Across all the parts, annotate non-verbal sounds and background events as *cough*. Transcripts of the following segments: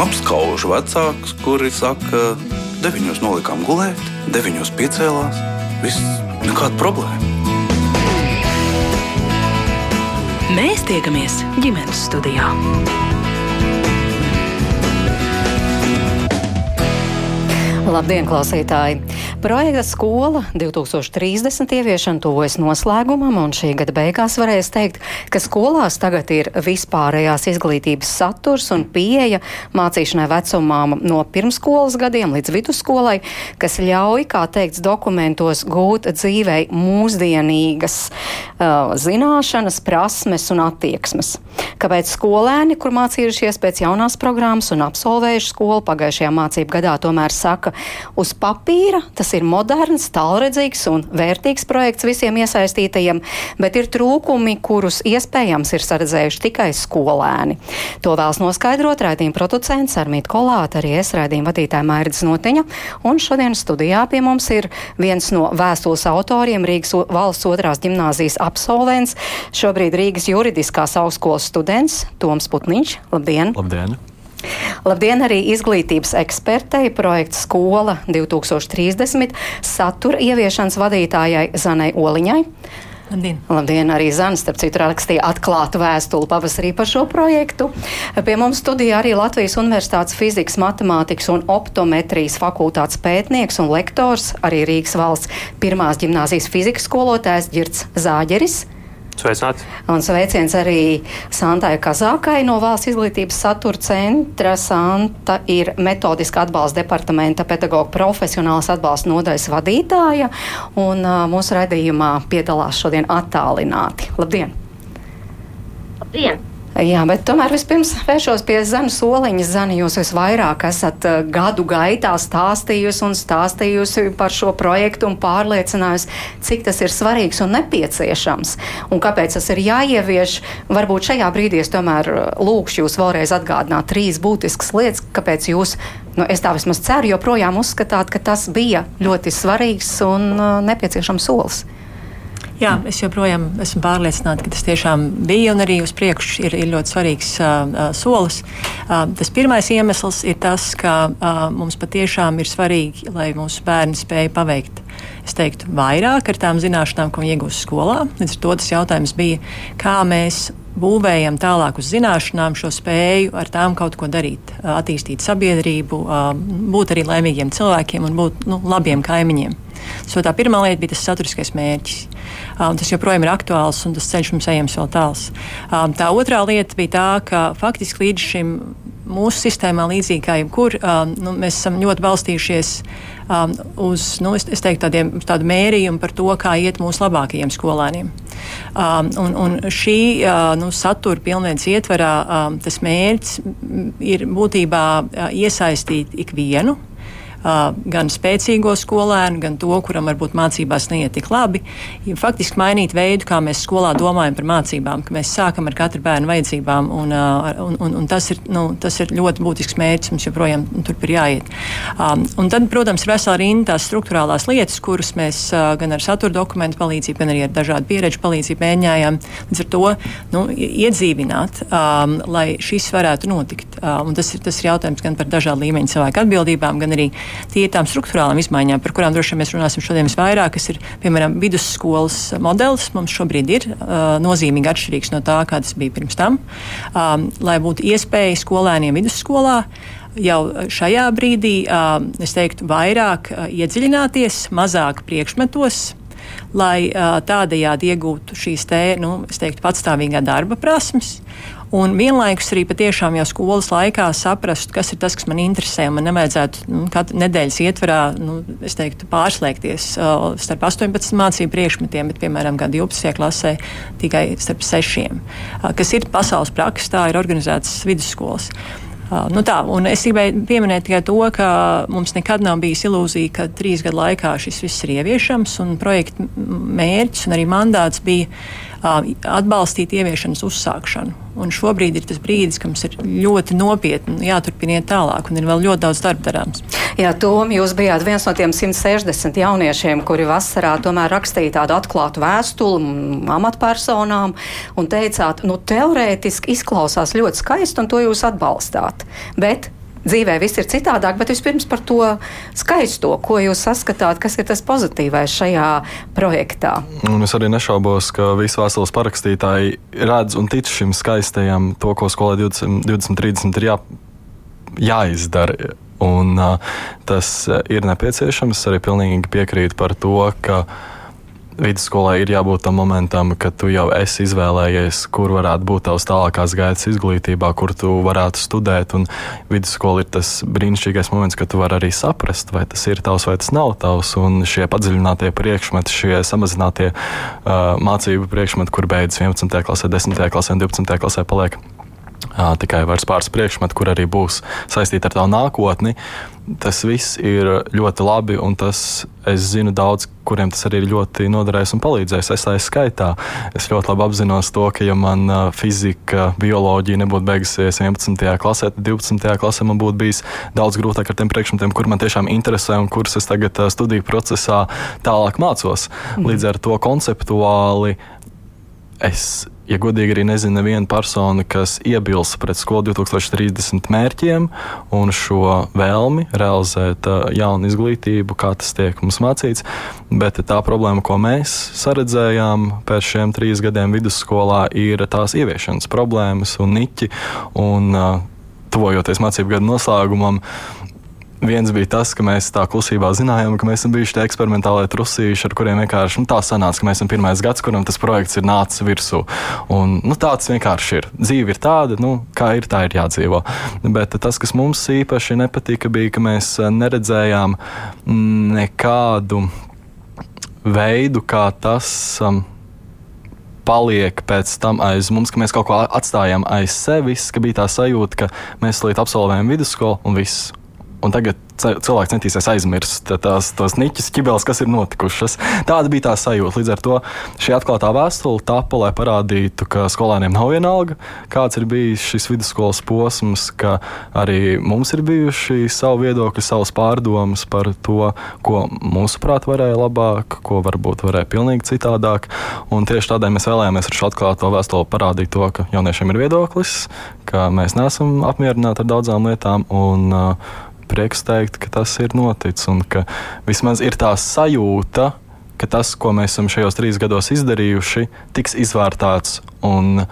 apskaužu vecākus, kuri saka, deviņos nolikām gulēt, deviņos piecēlās. Viss nekāda problēma. Mēs tiekamies ģimenes studijā. Labdien, klausītāji! Projekta skola 2030 ieviešana tuvojas noslēgumam, un šī gada beigās varēs teikt, ka skolās tagad ir vispārējās izglītības saturs un pieeja mācīšanai vecumām no pirmskolas gadiem līdz vidusskolai, kas ļauj, kā teikts dokumentos, gūt dzīvei mūsdienīgas uh, zināšanas, prasmes un attieksmes. Kāpēc skolēni, kur mācījušies pēc jaunās programmas un absolvējuši skolu pagājušajā mācību gadā, tomēr saka, uz papīra tas ir moderns, tālredzīgs un vērtīgs projekts visiem iesaistītajiem, bet ir trūkumi, kurus iespējams ir saredzējuši tikai skolēni. To vēlas noskaidrot raidījuma producents Armīt Kolāta, arī es raidījuma vadītāja Mairidz Notiņa, un šodien studijā pie mums ir viens no vēstules autoriem, Rīgas valsts otrās ģimnāzijas absolvents, šobrīd Rīgas juridiskās augstskolas students Toms Putniņš. Labdien! Labdien! Labdien arī izglītības ekspertei projekta Skola 2030 satura ieviešanas vadītājai Zanai Oliņai. Labdien. Labdien, arī Zanis, starp citu, rakstīja atklātu vēstuli pavasarī par šo projektu. Pie mums studijā arī Latvijas Universitātes fizikas, matemātikas un optometrijas fakultātes pētnieks un lektors, arī Rīgas valsts pirmās ģimnāzijas fizikas skolotājs Girts Zāģeris. Sveicināti. Un sveiciens arī Santai Kazākai no Valsts izglītības satura centra. Santa ir metodiska atbalsta departamenta pedagoģa profesionāls atbalsta nodaļas vadītāja, un uh, mūsu raidījumā piedalās šodien attālināti. Labdien! Labdien! Jā, bet tomēr vispirms vēršos pie Zana Soliņa. Zana, jūs visvairāk esat uh, gadu gaitā stāstījusi un stāstījusi par šo projektu un pārliecinājusi, cik tas ir svarīgs un nepieciešams. Un kāpēc tas ir jāievieš? Varbūt šajā brīdī es tomēr uh, lūkšu jūs vēlreiz atgādināt trīs būtiskas lietas, kāpēc jūs, nu, es tā vismaz ceru, joprojām uzskatāt, ka tas bija ļoti svarīgs un uh, nepieciešams solis. Jā, es joprojām esmu pārliecināta, ka tas tiešām bija un arī uz priekšu ir, ir ļoti svarīgs uh, solis. Uh, tas pirmais iemesls ir tas, ka uh, mums patiešām ir svarīgi, lai mūsu bērni spēja paveikt. Es teiktu, vairāk ar tām zināšanām, ko viņi iegūst skolā. Līdz ar to tas jautājums bija, kā mēs būvējam tālāk uz zināšanām šo spēju ar tām kaut ko darīt, attīstīt sabiedrību, būt arī laimīgiem cilvēkiem un būt nu, labiem kaimiņiem. So tā pirmā lieta bija tas saturiskais mērķis. Um, tas joprojām ir aktuāls un tas ceļš mums ejams vēl tāls. Um, tā otrā lieta bija tā, ka faktiski līdz šim mūsu sistēmā, līdzīgi kā jebkur, um, nu, mēs esam ļoti balstījušies um, uz nu, es, es teiktu, tādiem, tādu mērījumu par to, kā iet mūsu labākajiem skolēniem. Um, un, un šī uh, nu, satura pilnveids ietvarā um, tas mērķis ir būtībā uh, iesaistīt ikvienu gan spēcīgo skolēnu, gan to, kuram varbūt mācībās neiet tik labi. Faktiski mainīt veidu, kā mēs skolā domājam par mācībām, ka mēs sākam ar katru bērnu vajadzībām, un, un, un, un tas, ir, nu, tas ir ļoti būtisks mērķis, mums joprojām turp ir jāiet. Um, un tad, protams, ir vesela rinda tās struktūrālās lietas, kuras mēs uh, gan ar satura dokumentu palīdzību, gan arī ar dažādu pieredžu palīdzību mēģinājām līdz ar to nu, iedzīvināt, um, lai šis varētu notikt. Um, tas, ir, tas ir jautājums gan par dažādu līmeņu cilvēku atbildībām, gan arī Tie ir tām struktūrālām izmaiņām, par kurām droši vien mēs runāsim šodien visvairāk, kas ir, piemēram, vidusskolas modelis. Mums šobrīd ir uh, nozīmīgi atšķirīgs no tā, kā tas bija pirms tam. Um, lai būtu iespēja skolēniem vidusskolā jau šajā brīdī, uh, es teiktu, vairāk uh, iedziļināties, mazāk priekšmetos, lai uh, tādējādi iegūtu šīs te, nu, teiktu, patstāvīgā darba prasmes. Un vienlaikus arī patiešām jau skolas laikā saprast, kas ir tas, kas man interesē. Man nevajadzētu nu, katru nedēļas ietvarā nu, teiktu, pārslēgties uh, starp 18 mācību priekšmetiem, bet, piemēram, 12. klasē tikai starp 6, uh, kas ir pasaules praksa, tā ir organizētas vidusskolas. Uh, nu tā, es gribēju pieminēt tikai to, ka mums nekad nav bijis ilūzija, ka trīs gadu laikā šis viss ir ieviešams, projekta mērķis un arī mandāts bija uh, atbalstīt ieviešanas uzsākšanu. Un šobrīd ir tas brīdis, kad mums ir ļoti nopietni jāturpiniet tālāk, un ir vēl ļoti daudz darba darāms. Jā, Tom, jūs bijāt viens no tiem 160 jauniešiem, kuri vasarā tomēr rakstīja tādu atklātu vēstuli amatpersonām un teicāt, nu, teorētiski izklausās ļoti skaisti, un to jūs atbalstāt. Bet dzīvē viss ir citādāk, bet vispirms par to skaisto, ko jūs saskatāt, kas ir tas pozitīvais šajā projektā. Un es arī nešaubos, ka visi vēstules parakstītāji redz un tic šim skaistajam, to, ko skolai 20, 20 30 ir jā, jāizdara. Un, uh, tas ir nepieciešams. Es arī pilnīgi piekrītu par to, ka uh, vidusskolai ir jābūt tam momentam, kad tu jau esi izvēlējies, kur varētu būt tavs tālākās gaitas izglītībā, kur tu varētu studēt. Un vidusskola ir tas brīnišķīgais moments, kad tu vari arī saprast, vai tas ir tavs vai tas nav tavs. Un šie padziļinātie priekšmeti, šie samazinātie uh, mācību priekšmeti, kur beidzas 11. klasē, 10. klasē un 12. klasē, paliek tikai vairs pāris priekšmetu, kur arī būs saistīti ar tavu nākotni. Tas viss ir ļoti labi, un tas, es zinu, daudz, kuriem tas arī ļoti noderējis un palīdzējis. Es tā skaitā. Es ļoti labi apzinos to, ka, ja man fizika, bioloģija nebūtu beigusies 11. klasē, tad 12. klasē man būtu bijis daudz grūtāk ar tiem priekšmetiem, kur man tiešām interesē un kurus es tagad studiju procesā tālāk mācos. Mm. Līdz ar to konceptuāli es ja godīgi arī nezinu nevienu personu, kas iebilst pret skolu 2030 mērķiem un šo vēlmi realizēt uh, jaunu izglītību, kā tas tiek mums mācīts. Bet tā problēma, ko mēs saredzējām pēc šiem trīs gadiem vidusskolā, ir tās ieviešanas problēmas un niķi. Un, uh, tuvojoties mācību gadu noslēgumam, Viens bija tas, ka mēs tā klusībā zinājām, ka mēs esam bijuši tie eksperimentālie trusīši, ar kuriem vienkārši nu, tā sanāca, ka mēs esam pirmais gads, kuram tas projekts ir nācis virsū. Un, nu, tāds vienkārši ir. Dzīve ir tāda, nu, kā ir, tā ir jādzīvo. Bet tas, kas mums īpaši nepatika, bija, ka mēs neredzējām nekādu veidu, kā tas. Um, paliek pēc tam aiz mums, ka mēs kaut ko atstājām aiz sevis, ka bija tā sajūta, ka mēs līdz absolvējam vidusskolu un viss un tagad cilvēks centīsies aizmirst tās, tās niķis, ķibeles, kas ir notikušas. Tāda bija tā sajūta. Līdz ar to šī atklātā vēstule tapa, lai parādītu, ka skolēniem nav vienalga, kāds ir bijis šis vidusskolas posms, ka arī mums ir bijuši savi viedokļi, savas pārdomas par to, ko mūsuprāt varēja labāk, ko varbūt varēja pilnīgi citādāk. Un tieši tādēļ mēs vēlējāmies ar šo atklāto vēstuli parādīt to, ka jauniešiem ir viedoklis, ka mēs neesam apmierināti ar daudzām lietām. Un, uh, prieks teikt, ka tas ir noticis un ka vismaz ir tā sajūta, ka tas, ko mēs esam šajos trīs gados izdarījuši, tiks izvērtāts un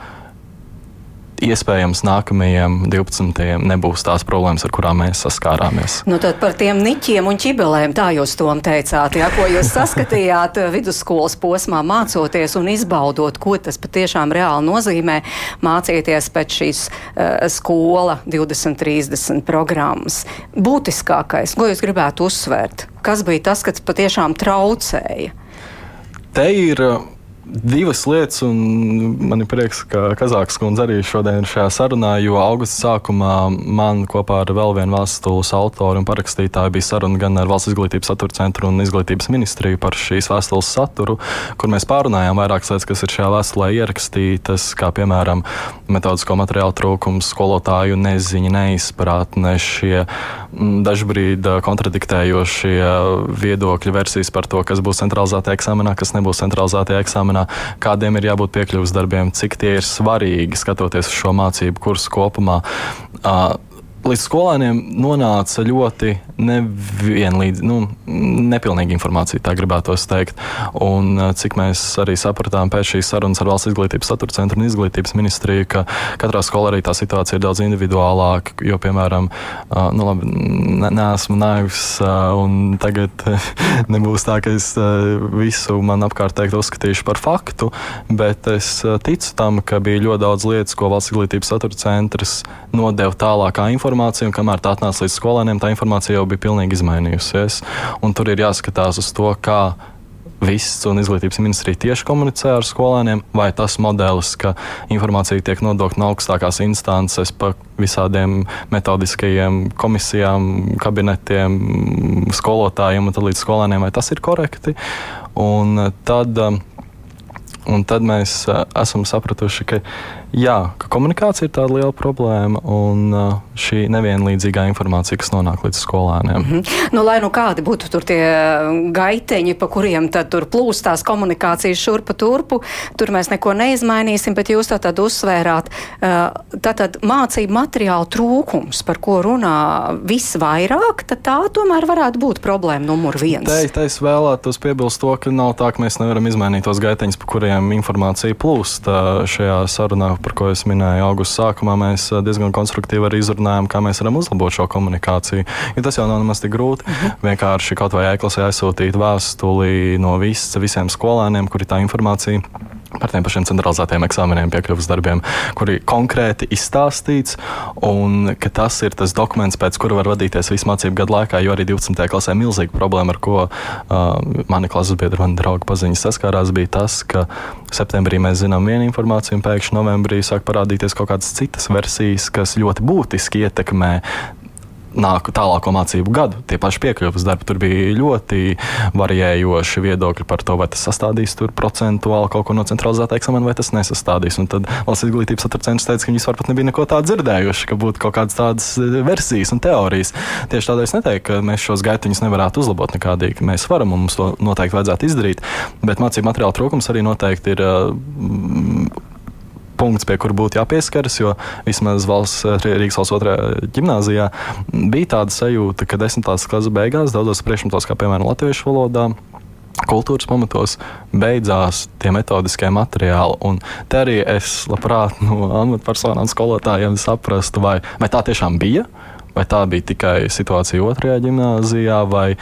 iespējams nākamajiem 12. nebūs tās problēmas, ar kurām mēs saskārāmies. Nu, tad par tiem niķiem un ķibelēm tā jūs to teicāt, ja, ko jūs saskatījāt vidusskolas posmā mācoties un izbaudot, ko tas patiešām reāli nozīmē mācīties pēc šīs uh, skola 2030 programmas. Būtiskākais, ko jūs gribētu uzsvērt, kas bija tas, kas patiešām traucēja? Te ir uh, divas lietas, un man ir prieks, ka Kazākas kundze arī šodien ir šajā sarunā, jo augusta sākumā man kopā ar vēl vienu vēstules autoru un parakstītāju bija saruna gan ar Valsts izglītības satura centru un izglītības ministriju par šīs vēstules saturu, kur mēs pārunājām vairākas lietas, kas ir šajā vēstulē ierakstītas, kā piemēram metodisko materiālu trūkums, skolotāju neziņa, neizpratne, šie dažbrīd kontradiktējošie viedokļi, versijas par to, kas būs centralizētajā eksāmenā, kas nebūs centralizētajā eksāmenā plānā, kādiem ir jābūt piekļuves darbiem, cik tie ir svarīgi skatoties uz šo mācību kursu kopumā. Uh, līdz skolēniem nonāca ļoti nevienlīdz, nu, nepilnīga informācija, tā gribētos teikt. Un cik mēs arī sapratām pēc šīs sarunas ar Valsts izglītības satura centru un izglītības ministriju, ka katrā skolā arī tā situācija ir daudz individuālāka, jo, piemēram, nu, labi, ne, neesmu naivs un tagad *laughs* nebūs tā, ka es visu man apkārt teikt uzskatīšu par faktu, bet es ticu tam, ka bija ļoti daudz lietas, ko Valsts izglītības satura centrs nodeva tālākā informācija, un kamēr tā atnāca līdz skolēniem, tā informācija jau bija pilnīgi izmainījusies. Un tur ir jāskatās uz to, kā viss un izglītības ministrija tieši komunicē ar skolēniem, vai tas modelis, ka informācija tiek nodokta no augstākās instances pa visādiem metodiskajiem komisijām, kabinetiem, skolotājiem un tad līdz skolēniem, vai tas ir korekti. Un tad, un tad mēs esam sapratuši, ka Jā, ka komunikācija ir tāda liela problēma un uh, šī nevienlīdzīgā informācija, kas nonāk līdz skolēniem. Mm -hmm. nu, lai nu kādi būtu tur tie gaiteņi, pa kuriem tad tur plūst tās komunikācijas šurpu turpu, tur mēs neko neizmainīsim, bet jūs tā tad uzsvērāt, uh, tātad mācību materiālu trūkums, par ko runā visvairāk, tad tā tomēr varētu būt problēma numur viens. Te, te es vēlētos piebilst to, ka nav tā, ka mēs nevaram izmainīt tos gaiteņus, pa kuriem informācija plūst šajā sarunā par ko es minēju augusta sākumā, mēs eh, diezgan konstruktīvi arī izrunājām, kā mēs varam uzlabot šo komunikāciju. Ja tas jau nav nemaz tik grūti. Uh mhm. -huh. Vienkārši kaut vai e-klasē aizsūtīt vēstuli no vis, visiem skolēniem, kur ir tā informācija par tiem pašiem centralizētiem eksāmeniem, piekļuvas darbiem, kuri konkrēti izstāstīts, un ka tas ir tas dokuments, pēc kura var vadīties visu mācību gadu laikā, jo arī 12. klasē milzīga problēma, ar ko uh, mani klases biedri, mani draugi paziņas saskārās, bija tas, ka septembrī mēs zinām vienu informāciju, un pēkšņi novembrī sāk parādīties kaut kādas citas versijas, kas ļoti būtiski ietekmē nāk tālāko mācību gadu. Tie paši piekļuves darbi tur bija ļoti variējoši viedokļi par to, vai tas sastādīs tur procentuāli kaut ko no centralizēta eksāmena, vai tas nesastādīs. Un tad valsts izglītības satricējums teica, ka viņi vispār nebija neko tādu dzirdējuši, ka būtu kaut kādas tādas e, versijas un teorijas. Tieši tādēļ es neteiktu, ka mēs šos gaitiņus nevarētu uzlabot nekādīgi. Mēs varam un mums to noteikti vajadzētu izdarīt, bet mācību materiāla trūkums arī noteikti ir. Uh, punkts, pie kura būtu jāpieskaras, jo vismaz valsts, eh, Rīgas valsts otrajā gimnājā bija tāda sajūta, ka desmitās klases beigās daudzos priekšmetos, kā piemēram latviešu valodā, kultūras pamatos beidzās tie metodiskie materiāli. Un te arī es labprāt no amatpersonām, skolotājiem saprastu, vai, vai tā tiešām bija. Vai tā bija tikai situācija otrajā gimnājā, vai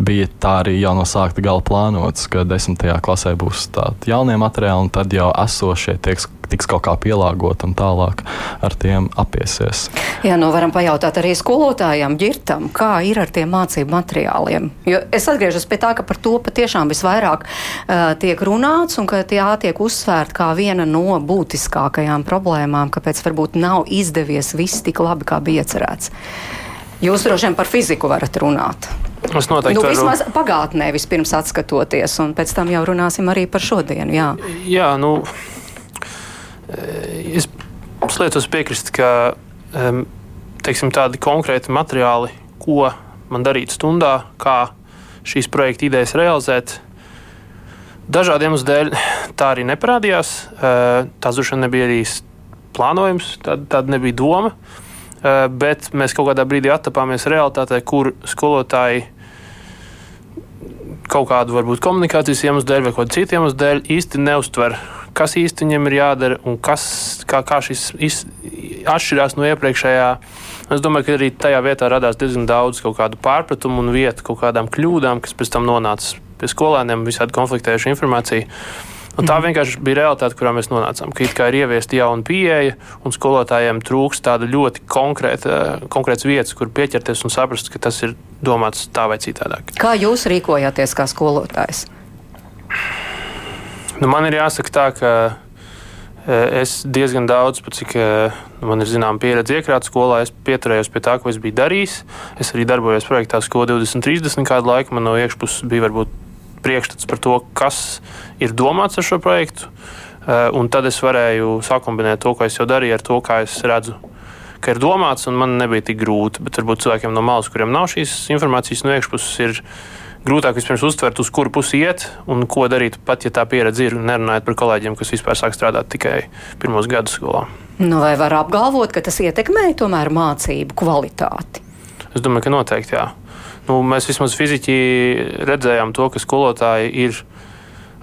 bija tā arī jau no sākta gala plānots, ka desmitajā klasē būs tādi jaunie materiāli, un tad jau esošie tieks, tiks kaut kā pielāgot un tālāk ar tiem apiesies. Jā, nu varam pajautāt arī skolotājiem, ģirtam, kā ir ar tiem mācību materiāliem. Jo es atgriežos pie tā, ka par to patiešām visvairāk uh, tiek runāts un ka tie tiek uzsvērt kā viena no būtiskākajām problēmām, kāpēc varbūt nav izdevies viss tik labi, kā bija cerēts. Jūs droši vien par fiziku varat runāt. Es noteikti nu, varu. Vismaz pagātnē vispirms atskatoties, un pēc tam jau runāsim arī par šodienu. Jā, jā nu, es liecos piekrist, ka teiksim, tādi konkrēti materiāli, ko man darīt stundā, kā šīs projekta idejas realizēt, dažādiem dēļ tā arī neparādījās. Tas droši vien nebija arī plānojums, tāda nebija doma. Eh, bet mēs kaut kādā brīdī attapāmies realitātē, kur skolotāji kaut kādu varbūt komunikācijas iemeslu dēļ vai kādu citu iemeslu dēļ īsti neuztver, kas īsti viņiem ir jādara un kas, kā, kā šis iz, atšķirās no iepriekšējā. Es domāju, ka arī tajā vietā radās diezgan daudz kaut kādu pārpratumu un vietu kaut kādām kļūdām, kas pēc tam nonāca pie skolēniem, visādi konfliktējuša informācija. Un tā mhm. vienkārši bija realitāte, kurā mēs nonācām. Ka it kā ir ieviesta jauna pieeja, un skolotājiem trūks tāda ļoti konkrēta, konkrēts vietas, kur pieķerties un saprast, ka tas ir domāts tā vai citādāk. Kā jūs rīkojāties kā skolotājs? Nu, man ir jāsaka tā, ka e, es diezgan daudz, cik e, nu, man ir zināma pieredze iekrāt skolā, es pieturējos pie tā, ko es biju darījis. Es arī darbojos projektā Skola 2030 kādu laiku. Man no iekšpuses bija varbūt priekšstats par to, kas ir domāts ar šo projektu. Eh, un tad es varēju sakumbinēt to, ko es jau darīju, ar to, kā es redzu, ka ir domāts, un man nebija tik grūti. Bet varbūt cilvēkiem no malas, kuriem nav šīs informācijas no iekšpuses, ir grūtāk vispirms uztvert, uz kuru pusi iet un ko darīt, pat ja tā pieredze ir. Nerunājot par kolēģiem, kas vispār sāk strādāt tikai pirmos gadus skolā. Nu, vai var apgalvot, ka tas ietekmē tomēr mācību kvalitāti? Es domāju, ka noteikti jā nu, mēs vismaz fiziski redzējām to, ka skolotāji ir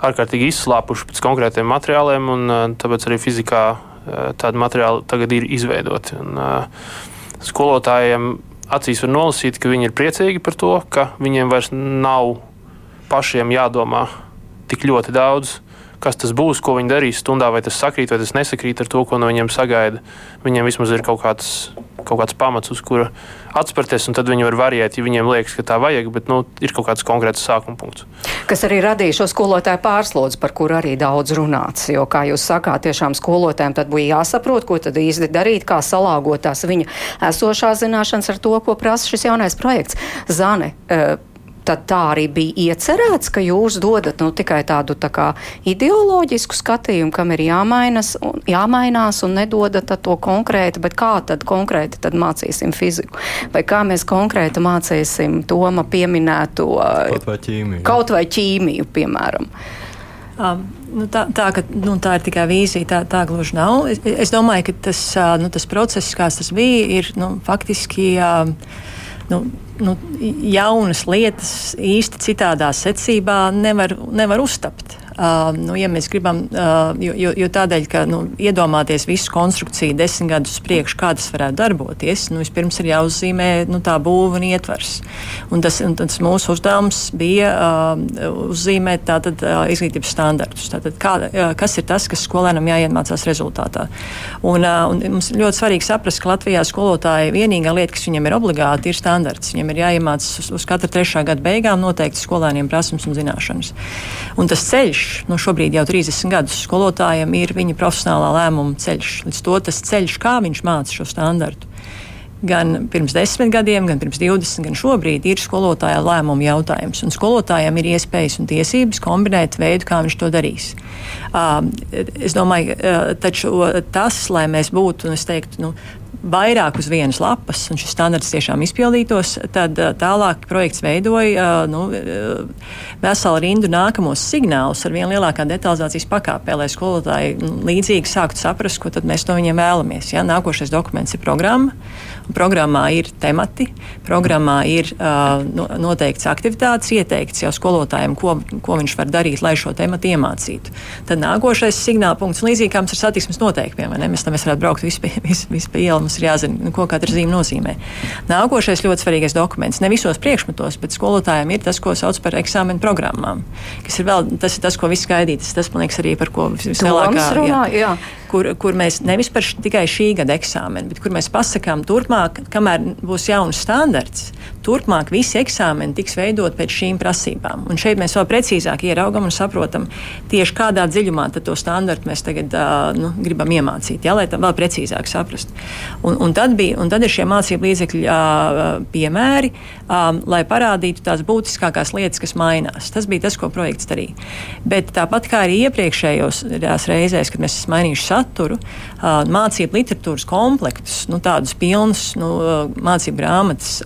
ārkārtīgi izslāpuši pēc konkrētiem materiāliem, un uh, tāpēc arī fizikā uh, tādi materiāli tagad ir izveidoti. Un, uh, skolotājiem acīs var nolasīt, ka viņi ir priecīgi par to, ka viņiem vairs nav pašiem jādomā tik ļoti daudz kas tas būs, ko viņi darīs stundā, vai tas sakrīt, vai tas nesakrīt ar to, ko no viņiem sagaida. Viņiem vismaz ir kaut kāds, kaut kāds pamats, uz kura atspērties, un tad viņi var variēt, ja viņiem liekas, ka tā vajag, bet nu, ir kaut kāds konkrēts sākuma punkts. Kas arī radīja šo skolotāju pārslodzi, par kuru arī daudz runāts. Jo, kā jūs sakāt, tiešām skolotājiem tad bija jāsaprot, ko tad īsti darīt, kā salāgot tās viņa esošās zināšanas ar to, ko prasa šis jaunais projekts. Zane, uh, tad tā arī bija iecerēts, ka jūs dodat nu, tikai tādu tā kā ideoloģisku skatījumu, kam ir jāmainas, un, jāmainās un nedodat to konkrēti, bet kā tad konkrēti tad mācīsim fiziku? Vai kā mēs konkrēti mācīsim Toma pieminēto kaut vai ķīmiju? Kaut vai ķīmiju, piemēram. Um, nu, tā, tā, ka, nu, tā ir tikai vīzija, tā, tā gluži nav. Es, es domāju, ka tas, nu, tas process, kāds tas bija, ir nu, faktiski. Uh, nu, nu, jaunas lietas īsti citādā secībā nevar, nevar uztapt. Uh, nu, ja mēs gribam, uh, jo, jo, jo tādēļ, ka nu, iedomāties visu konstrukciju desmit gadus uz priekšu, kā tas varētu darboties, nu, vispirms ir jāuzzīmē nu, tā būva un ietvers. Un tas, un tas mūsu uzdevums bija uh, uzzīmēt tātad, uh, izglītības standartus. Tātad, kā, uh, kas ir tas, kas skolēnam jāiemācās rezultātā? Un, uh, un mums ļoti svarīgi saprast, ka Latvijā skolotāji vienīgā lieta, kas viņam ir obligāti, ir standarts. Viņam ir jāiemācās uz, uz katra trešā gada beigām noteikti skolēniem prasmes un zināšanas. Un tas ceļš, nu šobrīd jau 30 gadus skolotājiem ir viņa profesionālā lēmuma ceļš. Līdz to tas ceļš, kā viņš māca šo standartu. Gan pirms desmit gadiem, gan pirms 20, gan šobrīd ir skolotāja lēmuma jautājums. Un skolotājiem ir iespējas un tiesības kombinēt veidu, kā viņš to darīs. Uh, es domāju, uh, taču tas, lai mēs būtu, un es teiktu, nu, vairāk uz vienas lapas, un šis standarts tiešām izpildītos, tad tālāk projekts veidoja nu, veselu rindu nākamos signālus ar vien lielākā detalizācijas pakāpē, lai skolotāji līdzīgi sāktu saprast, ko mēs no viņiem vēlamies. Ja? Nākošais dokuments ir programma. Programmā ir temati, programmā ir uh, noteikts aktivitātes, ieteikts jau skolotājiem, ko, ko viņš var darīt, lai šo tematu iemācītu. Tad nākošais signāla punkts, līdzīgi kā mums ir satiksmes noteikumiem? Mēs tam varētu braukt visu pie ielas, mums ir jāzina, nu, ko katra zīme nozīmē. Nākošais ļoti svarīgais dokuments, ne visos priekšmetos, bet skolotājiem ir tas, ko sauc par eksāmenu programmām, kas ir vēl, tas ir tas, ko viss gaidīt, tas, man liekas, arī par ko vislielākā. Jā, jā kur, kur mēs nevis par š, tikai šī gada eksāmenu, bet kur mēs pasakām, turpmāk, kamēr būs jauns standarts, turpmāk visi eksāmeni tiks veidot pēc šīm prasībām. Un šeit mēs vēl precīzāk ieraugam un saprotam, tieši kādā dziļumā to standartu mēs tagad nu, gribam iemācīt, ja, lai tā vēl precīzāk saprastu. Un, un, tad bija, un tad ir šie mācību līdzekļu piemēri, lai parādītu tās būtiskākās lietas, kas mainās. Tas bija tas, ko projekts darīja. Bet tāpat kā arī iepriekšējos reizēs, kad mēs esam mainījuši saturu, mācību literatūras komplektus, nu, tādus pilnus nu, mācību grāmatas,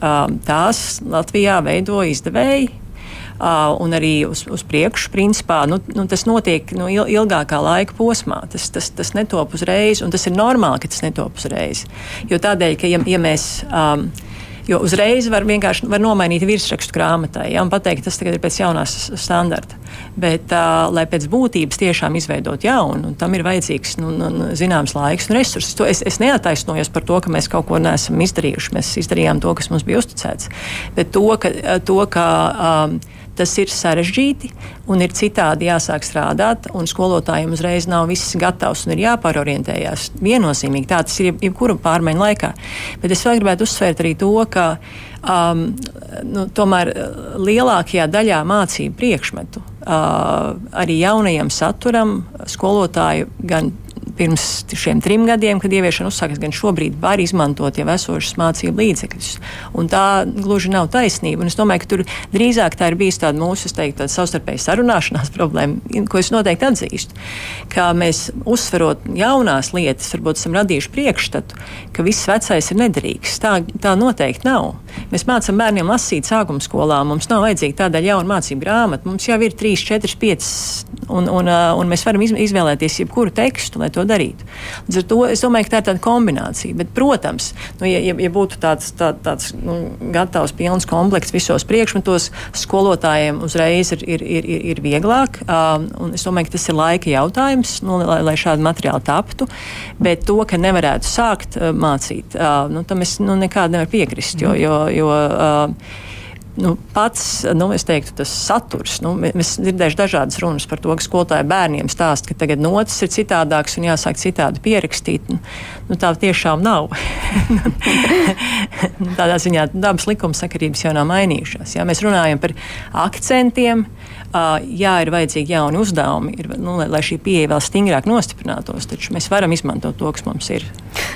tās Latvijā veido izdevēji. Uh, un arī uz, uz priekšu, principā, nu, nu, tas notiek nu, ilgākā laika posmā. Tas, tas, tas netop uzreiz, un tas ir normāli, ka tas netop uzreiz. Jo tādēļ, ka ja, ja mēs. Um, Jo uzreiz var vienkārši var nomainīt virsrakstu grāmatai ja, un pateikt, tas tagad ir pēc jaunās standarta. Bet, uh, lai pēc būtības tiešām izveidot jaunu, tam ir vajadzīgs nu, nu, zināms laiks un resursi. To es, es neataisnojos par to, ka mēs kaut ko neesam izdarījuši. Mēs izdarījām to, kas mums bija uzticēts. Bet to, ka, to, ka um, tas ir sarežģīti un ir citādi jāsāk strādāt, un skolotājiem uzreiz nav viss gatavs un ir jāpārorientējās. Viennozīmīgi tā tas ir jebkura pārmaiņu laikā. Bet es vēl gribētu uzsvērt arī to, ka um, nu, tomēr lielākajā daļā mācību priekšmetu uh, arī jaunajam saturam skolotāju gan pirms šiem trim gadiem, kad ieviešana uzsākas, gan šobrīd var izmantot jau esošas mācību līdzekļus. Un tā gluži nav taisnība. Un es domāju, ka tur drīzāk tā ir bijusi tāda mūsu teiktu, savstarpēja sarunāšanās *laughs* problēma, ko es noteikti atzīstu. Kā mēs uzsverot jaunās lietas, varbūt esam radījuši priekšstatu, ka viss vecais ir nederīgs. Tā, tā noteikti nav. Mēs mācām bērniem lasīt sākuma skolā. Mums nav vajadzīga tāda jauna mācību grāmata. Mums jau ir 3, 4, 5, un, un, un mēs varam izvēlēties jebkuru tekstu, lai to darītu. Līdz ar to es domāju, ka tā ir tāda kombinācija. Bet, protams, nu, ja, ja, ja būtu tāds, tā, tāds nu, gatavs, pilns komplekts visos priekšmetos, skolotājiem uzreiz ir, ir, ir, ir, ir vieglāk. Um, es domāju, ka tas ir laika jautājums, nu, lai, lai šādi materiāli taptu. Bet to, ka nevarētu sākt uh, mācīt, uh, nu, tam es nu, nekādu nevaru piekrist. Jo, jo, jo, uh, nu, pats nu, teiktu, tas saturs. Nu, mēs dzirdējuši dažādas runas par to, ka skolotāji bērniem stāsta, ka tagad notis ir citādāks un jāsāk citādi pierakstīt. Nu, nu, tā tiešām nav. *laughs* Tādā ziņā dabas likuma sakarības jau nav mainījušās. Ja? Mēs runājam par akcentiem. Uh, jā, ir vajadzīgi jauni uzdevumi, ir, nu, lai, lai šī pieeja vēl stingrāk nostiprinātos, taču mēs varam izmantot to, kas mums ir.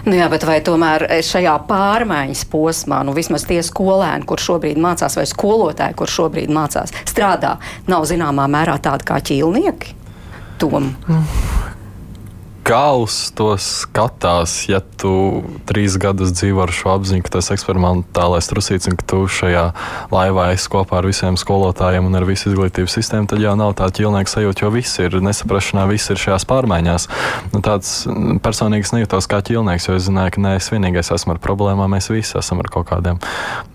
Nu jā, bet vai tomēr šajā pārmaiņas posmā, nu vismaz tie skolēni, kur šobrīd mācās vai vai skolotāji, kur šobrīd mācās, strādā, nav zināmā mērā tādi kā ķīlnieki? Tom. Mm kā uz to skatās, ja tu trīs gadus dzīvo ar šo apziņu, ka tas eksperimentālais trusīts un ka tu šajā laivā esi kopā ar visiem skolotājiem un ar visu izglītības sistēmu, tad jau nav tā ķilnieka sajūta, jo viss ir nesaprašanā, viss ir šajās pārmaiņās. Nu, tāds personīgs nejūtos kā ķilnieks, jo es zināju, ka ne es vienīgais esmu ar problēmām, mēs visi esam ar kaut kādiem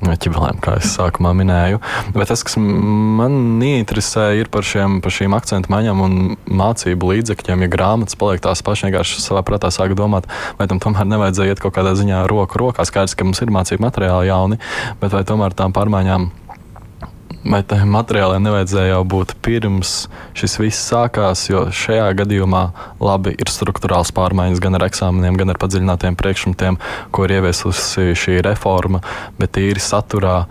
ķibelēm, kā es sākumā minēju. Bet tas, kas man interesē, ir par, šiem, par šīm akcentu maiņām un mācību līdzekļiem, ja grāmatas paliek tās pašas vienkārši savā prātā sāku domāt, vai tam tomēr nevajadzēja iet kaut kādā ziņā roku rokā. Skaidrs, ka mums ir mācību materiāli jauni, bet vai tomēr tām pārmaiņām vai tam materiāliem nevajadzēja jau būt pirms šis viss sākās, jo šajā gadījumā labi ir struktūrāls pārmaiņas gan ar eksāmeniem, gan ar padziļinātiem priekšmetiem, ko ir ieviesusi šī reforma, bet tīri saturā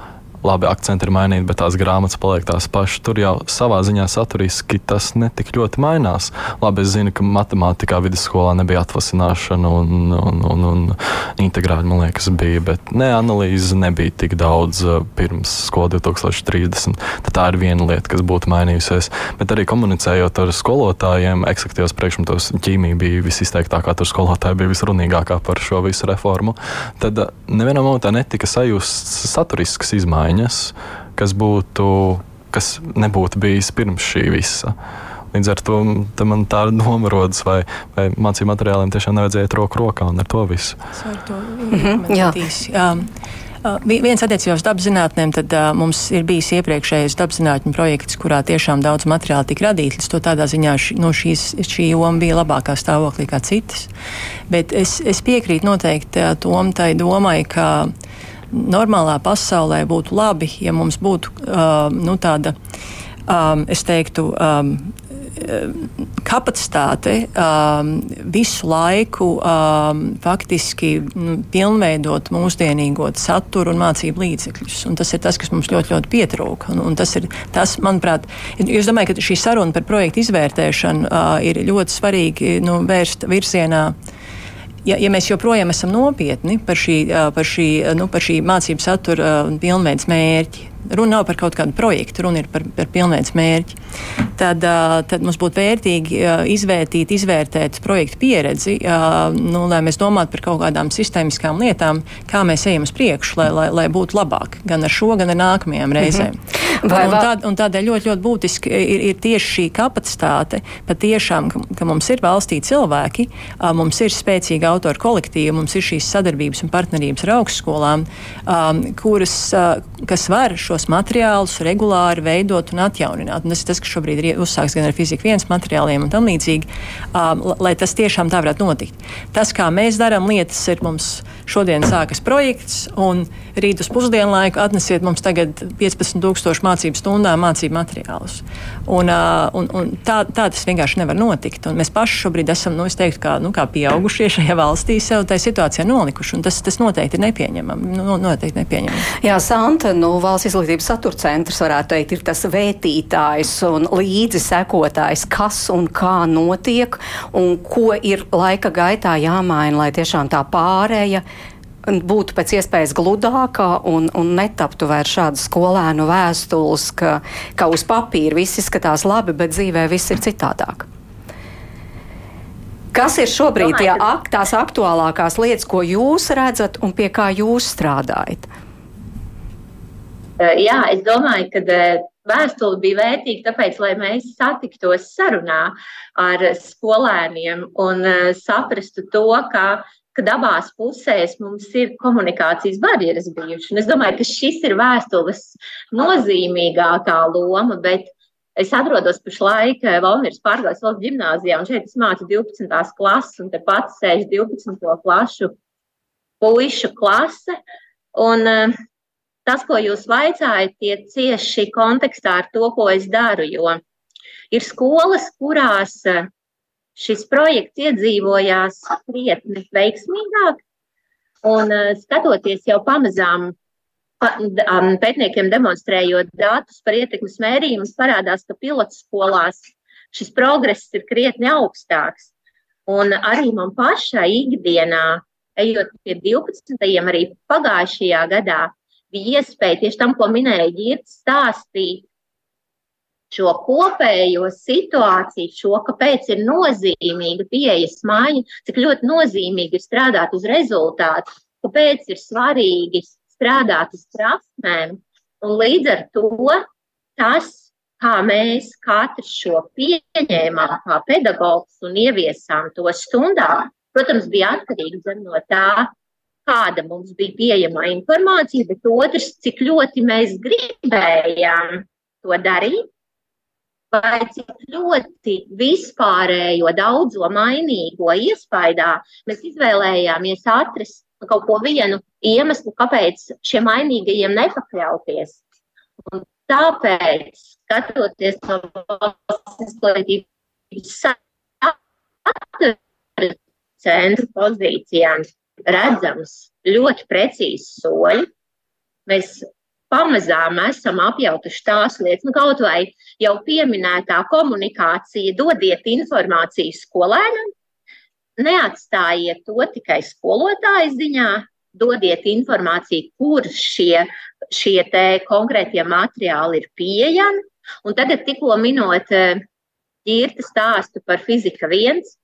labi, akcenti ir mainīti, bet tās grāmatas paliek tās pašas. Tur jau savā ziņā saturiski tas netik ļoti mainās. Labi, es zinu, ka matemātikā vidusskolā nebija atvasināšana un, un, un, un integrāļa, man liekas, bija, bet ne analīze nebija tik daudz uh, pirms skola 2030. Tad tā ir viena lieta, kas būtu mainījusies. Bet arī komunicējot ar skolotājiem, eksaktīvos priekšmetos ķīmija bija visizteiktākā, tur skolotāji bija visrunīgākā par šo visu reformu. Tad uh, nevienam momentā netika sajūsts saturisks izmaiņas izmaiņas, kas, būtu, kas nebūtu bijis pirms šī visa. Līdz ar to man tā doma rodas, vai, vai mācību materiāliem tiešām nevajadzēja iet roku rokā un ar to visu. To mm -hmm, Uh, viens attiecībā uz dabas zinātnēm, tad uh, mums ir bijis iepriekšējais dabas zinātņu projekts, kurā tiešām daudz materiāla tika radīts. Līdz to tādā ziņā ši, no šīs, šī joma bija labākā stāvoklī kā citas. Bet es, es piekrītu noteikti uh, tom tai domai, ka normālā pasaulē būtu labi, ja mums būtu uh, nu, tāda, um, es teiktu, um, kapacitāte um, visu laiku um, faktiski nu, pilnveidot mūsdienīgo saturu un mācību līdzekļus. Un tas ir tas, kas mums ļoti, ļoti pietrūka. Un, un tas ir tas, manuprāt, es domāju, ka šī saruna par projektu izvērtēšanu uh, ir ļoti svarīgi nu, vērst virzienā. Uh, ja, ja mēs joprojām esam nopietni par šī, par šī, nu, par šī mācību satura pilnveids mērķi, Runa nav par kaut kādu projektu, runa ir par, par pilnveids mērķi. Tad, tad mums būtu vērtīgi izvērtīt, izvērtēt projektu pieredzi, nu, lai mēs domātu par kaut kādām sistēmiskām lietām, kā mēs ejam uz priekšu, lai, lai, lai būtu labāk gan ar šo, gan ar nākamajām reizēm. Mm -hmm. Vai, un, tād, un tādēļ ļoti, ļoti būtiski ir, ir tieši šī kapacitāte, patiešām, ka, ka mums ir valstī cilvēki, mums ir spēcīga autoru kolektīva, mums ir šīs sadarbības un partnerības ar augstskolām, kuras, kas var šos materiālus regulāri veidot un atjaunināt. Un tas ir tas, kas šobrīd ir uzsākts gan ar fiziku viens materiāliem un tam līdzīgi, um, lai tas tiešām tā varētu notikt. Tas, kā mēs darām lietas, ir mums šodien sākas projekts, un rīt uz pusdienu laiku atnesiet mums tagad 15,000 mācību stundām mācību materiālus. Un, un, un tā, tā tas vienkārši nevar notikt. Un mēs paši šobrīd esam, nu, teiktu, kā, nu, kā pieaugušie šajā valstī, sev tajā situācijā nolikuši. Tas, tas noteikti ir nepieņemami. Nu, noteikti nepieņemami. Jā, Santa, nu, valsts izglītības satura centrs varētu teikt, ir tas vētītājs un līdzi sekotājs, kas un kā notiek un ko ir laika gaitā jāmaina, lai tiešām tā pārēja būtu pēc iespējas gludākā un, un netaptu vairs šādas skolēnu vēstules, ka, ka uz papīra viss izskatās labi, bet dzīvē viss ir citādāk. Kas ir šobrīd tie, ak, tās aktuālākās lietas, ko jūs redzat un pie kā jūs strādājat? Jā, es domāju, ka vēstule bija vērtīga, tāpēc, lai mēs satiktos sarunā ar skolēniem un saprastu to, ka ka abās pusēs mums ir komunikācijas barjeras bijušas. Un es domāju, ka šis ir vēstules nozīmīgākā loma, bet es atrodos pašlaik eh, Valmīras pārgājas valsts ģimnāzijā, un šeit es mācu 12. klases, un te pats sēž 12. klašu puišu klase. Un, uh, tas, ko jūs vaicājat, ir cieši kontekstā ar to, ko es daru. Jo ir skolas, kurās uh, šis projekts iedzīvojās krietni veiksmīgāk. Un uh, skatoties jau pamazām pētniekiem demonstrējot datus par ietekmes mērījumu, parādās, ka pilotskolās šis progress ir krietni augstāks. Un arī man pašai ikdienā, ejot pie 12. arī pagājušajā gadā, bija iespēja tieši tam, ko minēja Girts, stāstīt šo kopējo situāciju, šo, kāpēc ir nozīmīga pieejas maiņa, cik ļoti nozīmīgi ir strādāt uz rezultātu, kāpēc ir svarīgi strādāt uz prasmēm. Un līdz ar to tas, kā mēs katrs šo pieņēmām kā pedagogs un ieviesām to stundā, protams, bija atkarīgs no tā, kāda mums bija pieejama informācija, bet otrs, cik ļoti mēs gribējām to darīt, vai cik ļoti vispārējo daudzo mainīgo iespaidā mēs izvēlējāmies atrast kaut ko vienu iemeslu, kāpēc šiem mainīgajiem nepakļauties. Un tāpēc, skatoties no valsts izglītības centra pozīcijām, redzams ļoti precīzi soļi. Mēs pamazām esam apjautuši tās lietas, nu, kaut vai jau pieminētā komunikācija, dodiet informāciju skolēnam, neatstājiet to tikai skolotāju ziņā, dodiet informāciju, kur šie, šie konkrētie materiāli ir pieejami. Un tagad, tikko minot ģirta stāstu par fizika viens,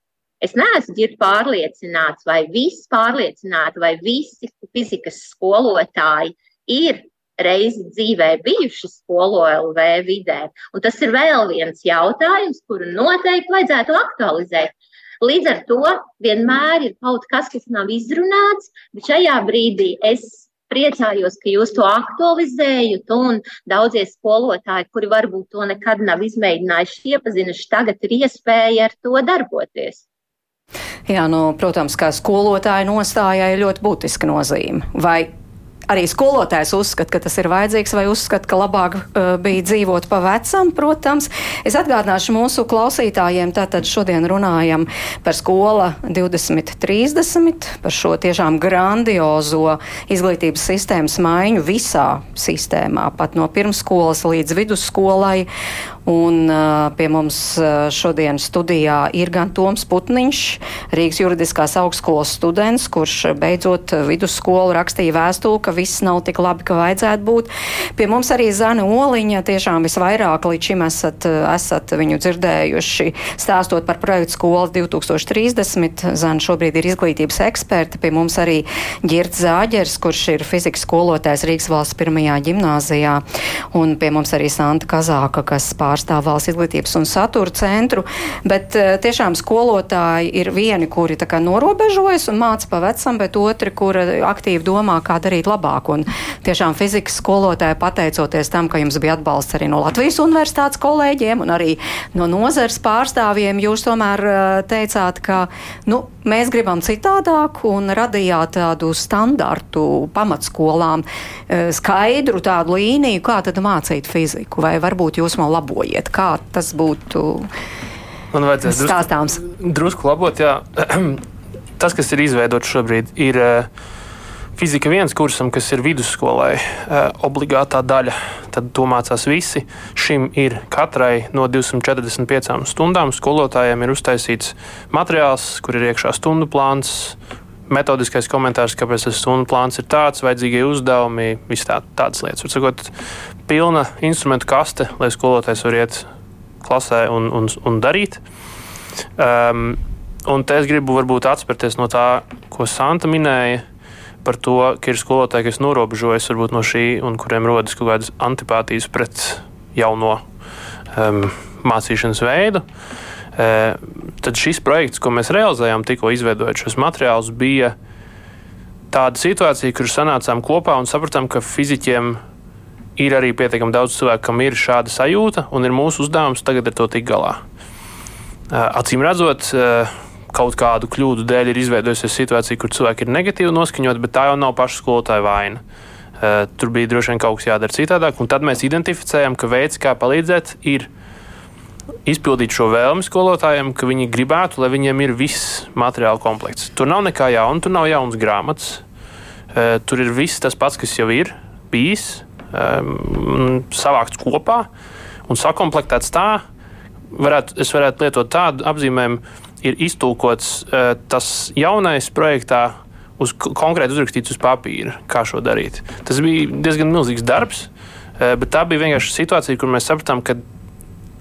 Es neesmu pārliecināts, vai visi pārliecināti, vai visi fizikas skolotāji ir reizi dzīvē bijuši skolo LV vidē. Un tas ir vēl viens jautājums, kuru noteikti vajadzētu aktualizēt. Līdz ar to vienmēr ir kaut kas, kas nav izrunāts, bet šajā brīdī es priecājos, ka jūs to aktualizējat, un daudzie skolotāji, kuri varbūt to nekad nav izmēģinājuši, iepazinuši, tagad ir iespēja ar to darboties. Jā, nu, protams, kā skolotāja nostājai ļoti būtiska nozīme. Vai arī skolotājs uzskata, ka tas ir vajadzīgs, vai uzskata, ka labāk uh, bija dzīvot pa vecam, protams. Es atgādināšu mūsu klausītājiem, tātad šodien runājam par skola 2030, par šo tiešām grandiozo izglītības sistēmas maiņu visā sistēmā, pat no pirmskolas līdz vidusskolai. Un uh, pie mums uh, šodien studijā ir gan Toms Putniņš, Rīgas juridiskās augstskolas students, kurš beidzot vidusskolu rakstīja vēstuli, ka viss nav tik labi, kā vajadzētu būt. Pie mums arī Zana Oliņa tiešām visvairāk līdz šim esat, esat viņu dzirdējuši stāstot par projektu skolu 2030. Zana šobrīd ir izglītības eksperta. Pie mums arī Girts Zāģers, kurš ir fizikas skolotājs Rīgas valsts pirmajā ģimnāzijā. Un pie mums arī Santa Kazāka, kas pār pārstāv valsts izglītības un satura centru, bet eh, tiešām skolotāji ir vieni, kuri tā kā norobežojas un māca pa vecam, bet otri, kuri aktīvi domā, kā darīt labāk. Un tiešām fizikas skolotāji pateicoties tam, ka jums bija atbalsts arī no Latvijas universitātes kolēģiem un arī no nozars pārstāvjiem, jūs tomēr eh, teicāt, ka nu, mēs gribam citādāk un radījāt tādu standartu pamatskolām, eh, skaidru tādu līniju, kā tad mācīt fiziku, vai varbūt jūs man labojat labojiet. Kā tas būtu Man vajadzēs stāstāms? Drusku, drusku labot, jā. *clears throat* tas, kas ir izveidots šobrīd, ir uh, fizika viens kursam, kas ir vidusskolai uh, obligātā daļa. Tad to mācās visi. Šim ir katrai no 245 stundām skolotājiem ir uztaisīts materiāls, kur ir iekšā stundu plāns, metodiskais komentārs, kāpēc tas stundu plāns ir tāds, vajadzīgie uzdevumi, visas tā, tādas lietas. Var sakot, pilna instrumentu kaste, lai skolotājs var iet klasē un, un, un darīt. Um, un te es gribu varbūt atspērties no tā, ko Santa minēja. Par to, ka ir skolotāji, kas norobežojas no šī un kuriem rodas kaut kādas antipātijas pret jauno um, mācīšanas veidu. Uh, tad šis projekts, ko mēs realizējām, tikko izveidojot šos materiālus, bija tāda situācija, kur sanācām kopā un sapratām, ka fizikiem ir arī pietiekami daudz cilvēku, kam ir šāda sajūta, un ir mūsu uzdevums tagad ar to tikt galā. Acīm redzot, kaut kādu kļūdu dēļ ir izveidojusies situācija, kur cilvēki ir negatīvi noskaņoti, bet tā jau nav paša skolotāja vaina. Tur bija droši vien kaut kas jādara citādāk, un tad mēs identificējam, ka veids, kā palīdzēt, ir izpildīt šo vēlmi skolotājiem, ka viņi gribētu, lai viņiem ir viss materiāla komplekts. Tur nav nekā jauna, tur nav jaunas grāmatas. Tur ir viss tas pats, kas jau ir bijis um, savākts kopā un sakomplektēts tā, varētu, es varētu lietot tādu apzīmējumu, ir iztulkots uh, tas jaunais projektā uz konkrēti uzrakstīts uz papīra, kā šo darīt. Tas bija diezgan milzīgs darbs, bet tā bija vienkārši situācija, kur mēs sapratām, ka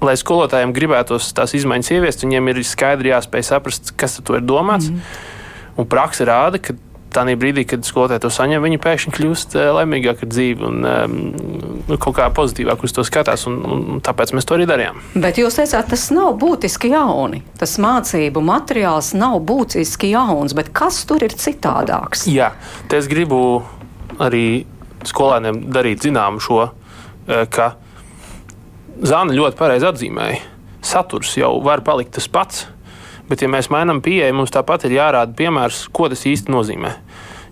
lai skolotājiem gribētos tās izmaiņas ieviest, viņiem ir skaidri jāspēj saprast, kas ar to ir domāts. Mm -hmm. Un praksa rāda, ka tādā brīdī, kad skolotāji to saņem, viņi pēkšņi kļūst uh, laimīgāki ar dzīvi un um, kaut kā pozitīvāk uz to skatās. Un, un tāpēc mēs to arī darījām. Bet jūs teicāt, tas nav būtiski jauni. Tas mācību materiāls nav būtiski jauns, bet kas tur ir citādāks? Jā, te es gribu arī skolēniem darīt zināmu šo, ka Zana ļoti pareizi atzīmēja. Saturs jau var palikt tas pats, bet, ja mēs mainām pieeju, mums tāpat ir jārāda piemērs, ko tas īsti nozīmē.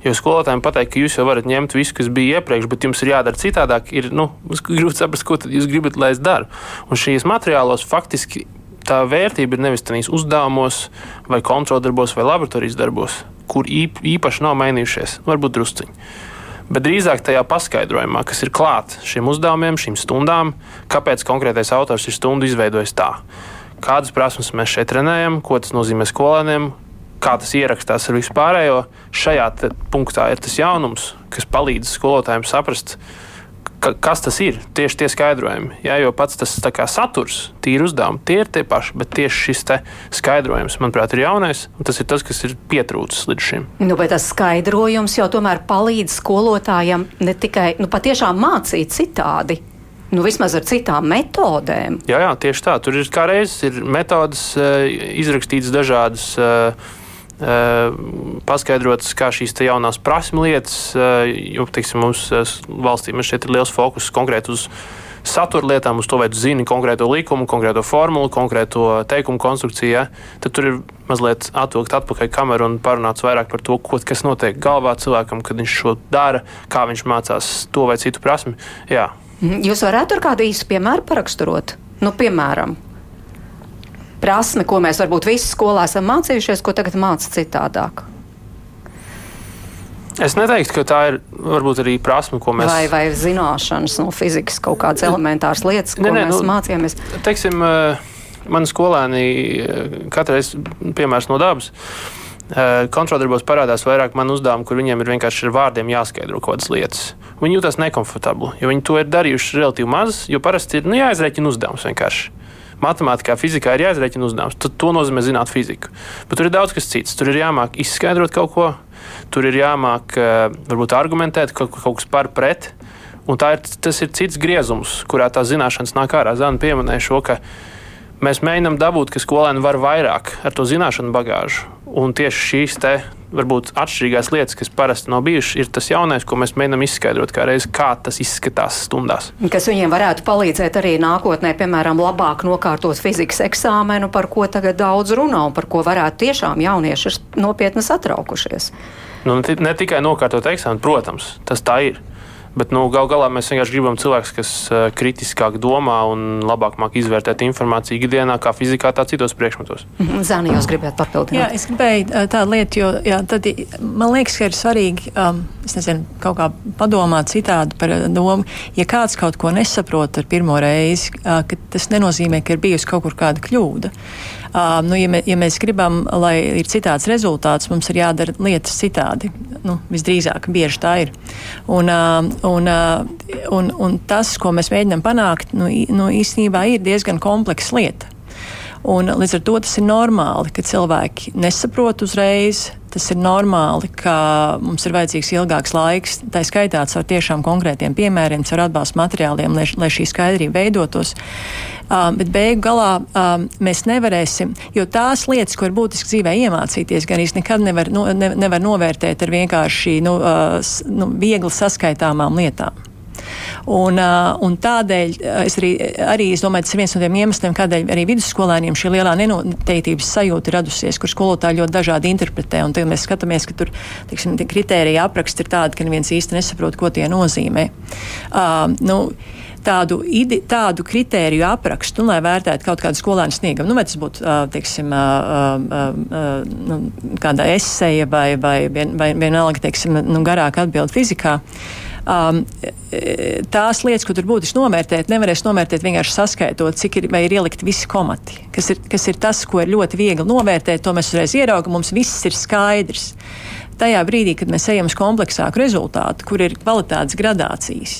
Jo skolotājiem pateikt, ka jūs jau varat ņemt visu, kas bija iepriekš, bet jums ir jādara citādāk, ir nu, grūti saprast, ko jūs gribat, lai es daru. Un šīs materiālos faktiski tā vērtība ir nevis tādās uzdevumos, vai kontroldarbos, vai laboratorijas darbos, kur īpaši nav mainījušies. Varbūt drusciņi bet drīzāk tajā paskaidrojumā, kas ir klāts šiem uzdevumiem, šīm stundām, kāpēc konkrētais autors ir stundu izveidojis tā. Kādas prasmes mēs šeit trenējam, ko tas nozīmē skolēniem, kā tas ierakstās ar vispārējo. Šajā punktā ir tas jaunums, kas palīdz skolotājiem saprast, ka, kas tas ir, tieši tie skaidrojumi. Jā, jo pats tas kā, saturs, tīri uzdevumi, tie ir tie paši, bet tieši šis skaidrojums, manuprāt, ir jaunais, un tas ir tas, kas ir pietrūcis līdz šim. Nu, bet tas skaidrojums jau tomēr palīdz skolotājiem ne tikai nu, patiešām mācīt citādi. Nu, vismaz ar citām metodēm. Jā, jā, tieši tā. Tur ir kā reizes ir metodas, eh, izrakstītas dažādas uh, Eh, paskaidrotas, kā šīs jaunās prasme lietas, eh, jo teiksim, mums eh, valstī šeit ir liels fokus konkrēti uz satura lietām, uz to, vai tu zini konkrēto likumu, konkrēto formulu, konkrēto teikumu konstrukciju, ja? tad tur ir mazliet atvilkt atpakaļ kameru un parunāts vairāk par to, ko, kas notiek galvā cilvēkam, kad viņš šo dara, kā viņš mācās to vai citu prasmi. Jā. Mhm. Jūs varētu ar kādu īsu piemēru paraksturot? Nu, piemēram, prasme, ko mēs varbūt visi skolā esam mācījušies, ko tagad māca citādāk? Es neteiktu, ka tā ir varbūt arī prasme, ko mēs. Vai, vai zināšanas no fizikas, kaut kādas elementāras lietas, ko ne, ne, mēs nu, mācījāmies. Teiksim, eh, man skolēni eh, katreiz piemērs no dabas. Eh, kontroldarbos parādās vairāk man uzdevumu, kur viņiem ir vienkārši ar vārdiem jāskaidro kaut kādas lietas. Viņi jūtas nekomfortabli, jo viņi to ir darījuši relatīvi maz, jo parasti ir nu, jāizrēķina uzdevums vienkārši matemātikā, fizikā ir jāizreķina uzdevums. Tad to nozīmē zināt fiziku. Bet tur ir daudz kas cits. Tur ir jāmāk izskaidrot kaut ko, tur ir jāmāk eh, varbūt argumentēt kaut, kaut kas par pret. Un ir, tas ir cits griezums, kurā tā zināšanas nāk ārā. Zana pieminēja šo, ka mēs mēģinām dabūt, ka skolēni var vairāk ar to zināšanu bagāžu. Un tieši šīs varbūt atšķirīgās lietas, kas parasti nav bijušas, ir tas jaunais, ko mēs mēģinām izskaidrot, kā, reiz, kā tas izskatās stundās. Kas viņiem varētu palīdzēt arī nākotnē, piemēram, labāk nokārtot fizikas eksāmenu, par ko tagad daudz runā un par ko varētu tiešām jaunieši ir nopietni satraukušies. Nu, ne, tikai nokārtot eksāmenu, protams, tas tā ir. Bet nu, gal galā mēs vienkārši gribam cilvēkus, kas kritiskāk domā un labāk māk izvērtēt informāciju ikdienā, kā fizikā, tā citos priekšmetos. Mhm. Zāni, jūs gribētu papildināt? Jā, es gribēju tādu lietu, jo jā, tad, man liekas, ka ir svarīgi um, nezinu, kaut kā padomāt citādi par domu. Ja kāds kaut ko nesaprot ar pirmo reizi, uh, tas nenozīmē, ka ir bijusi kaut kur kāda kļūda. Nu, ja, mē, ja mēs gribam, lai ir citāds rezultāts, mums ir jādara lietas citādi. Nu, visdrīzāk, bieži tā ir. Un, un, un, un tas, ko mēs mēģinām panākt, nu, nu, īstenībā ir diezgan kompleksa lieta. Un, līdz ar to tas ir normāli, ka cilvēki nesaprot uzreiz, Tas ir normāli, ka mums ir vajadzīgs ilgāks laiks, tā skaitā ar tiešām konkrētiem piemēriem, ar atbalstu materiāliem, lai, lai šī skaidrība veidotos. Uh, bet beigu galā uh, mēs nevarēsim, jo tās lietas, ko ir būtiski dzīvē iemācīties, gan īsti nekad nevar, no, ne, nevar novērtēt ar vienkārši nu, uh, nu, viegli saskaitāmām lietām. Un, un tādēļ es arī, arī es domāju, tas ir viens no tiem iemesliem, kādēļ arī vidusskolēniem šī lielā nenoteiktības sajūta ir radusies, kur skolotāji ļoti dažādi interpretē. Un tagad mēs skatāmies, ka tur tiksim, kritērija apraksti ir tādi, ka neviens īsti nesaprot, ko tie nozīmē. Uh, nu, tādu, ide, tādu kritēriju aprakstu, nu, lai vērtētu kaut kādu skolēnu sniegumu. Nu, vai tas būtu teiksim, nu, kāda eseja vai, vai, vien, vai vienalga teiksim, nu, garāka atbilde fizikā. um, tās lietas, ko tur būtiski novērtēt, nevarēs novērtēt vienkārši saskaitot, cik ir, ir ielikt visi komati. Kas ir, kas ir tas, ko ir ļoti viegli novērtēt, to mēs uzreiz ieraugam, mums viss ir skaidrs tajā brīdī, kad mēs ejam uz kompleksāku rezultātu, kur ir kvalitātes gradācijas.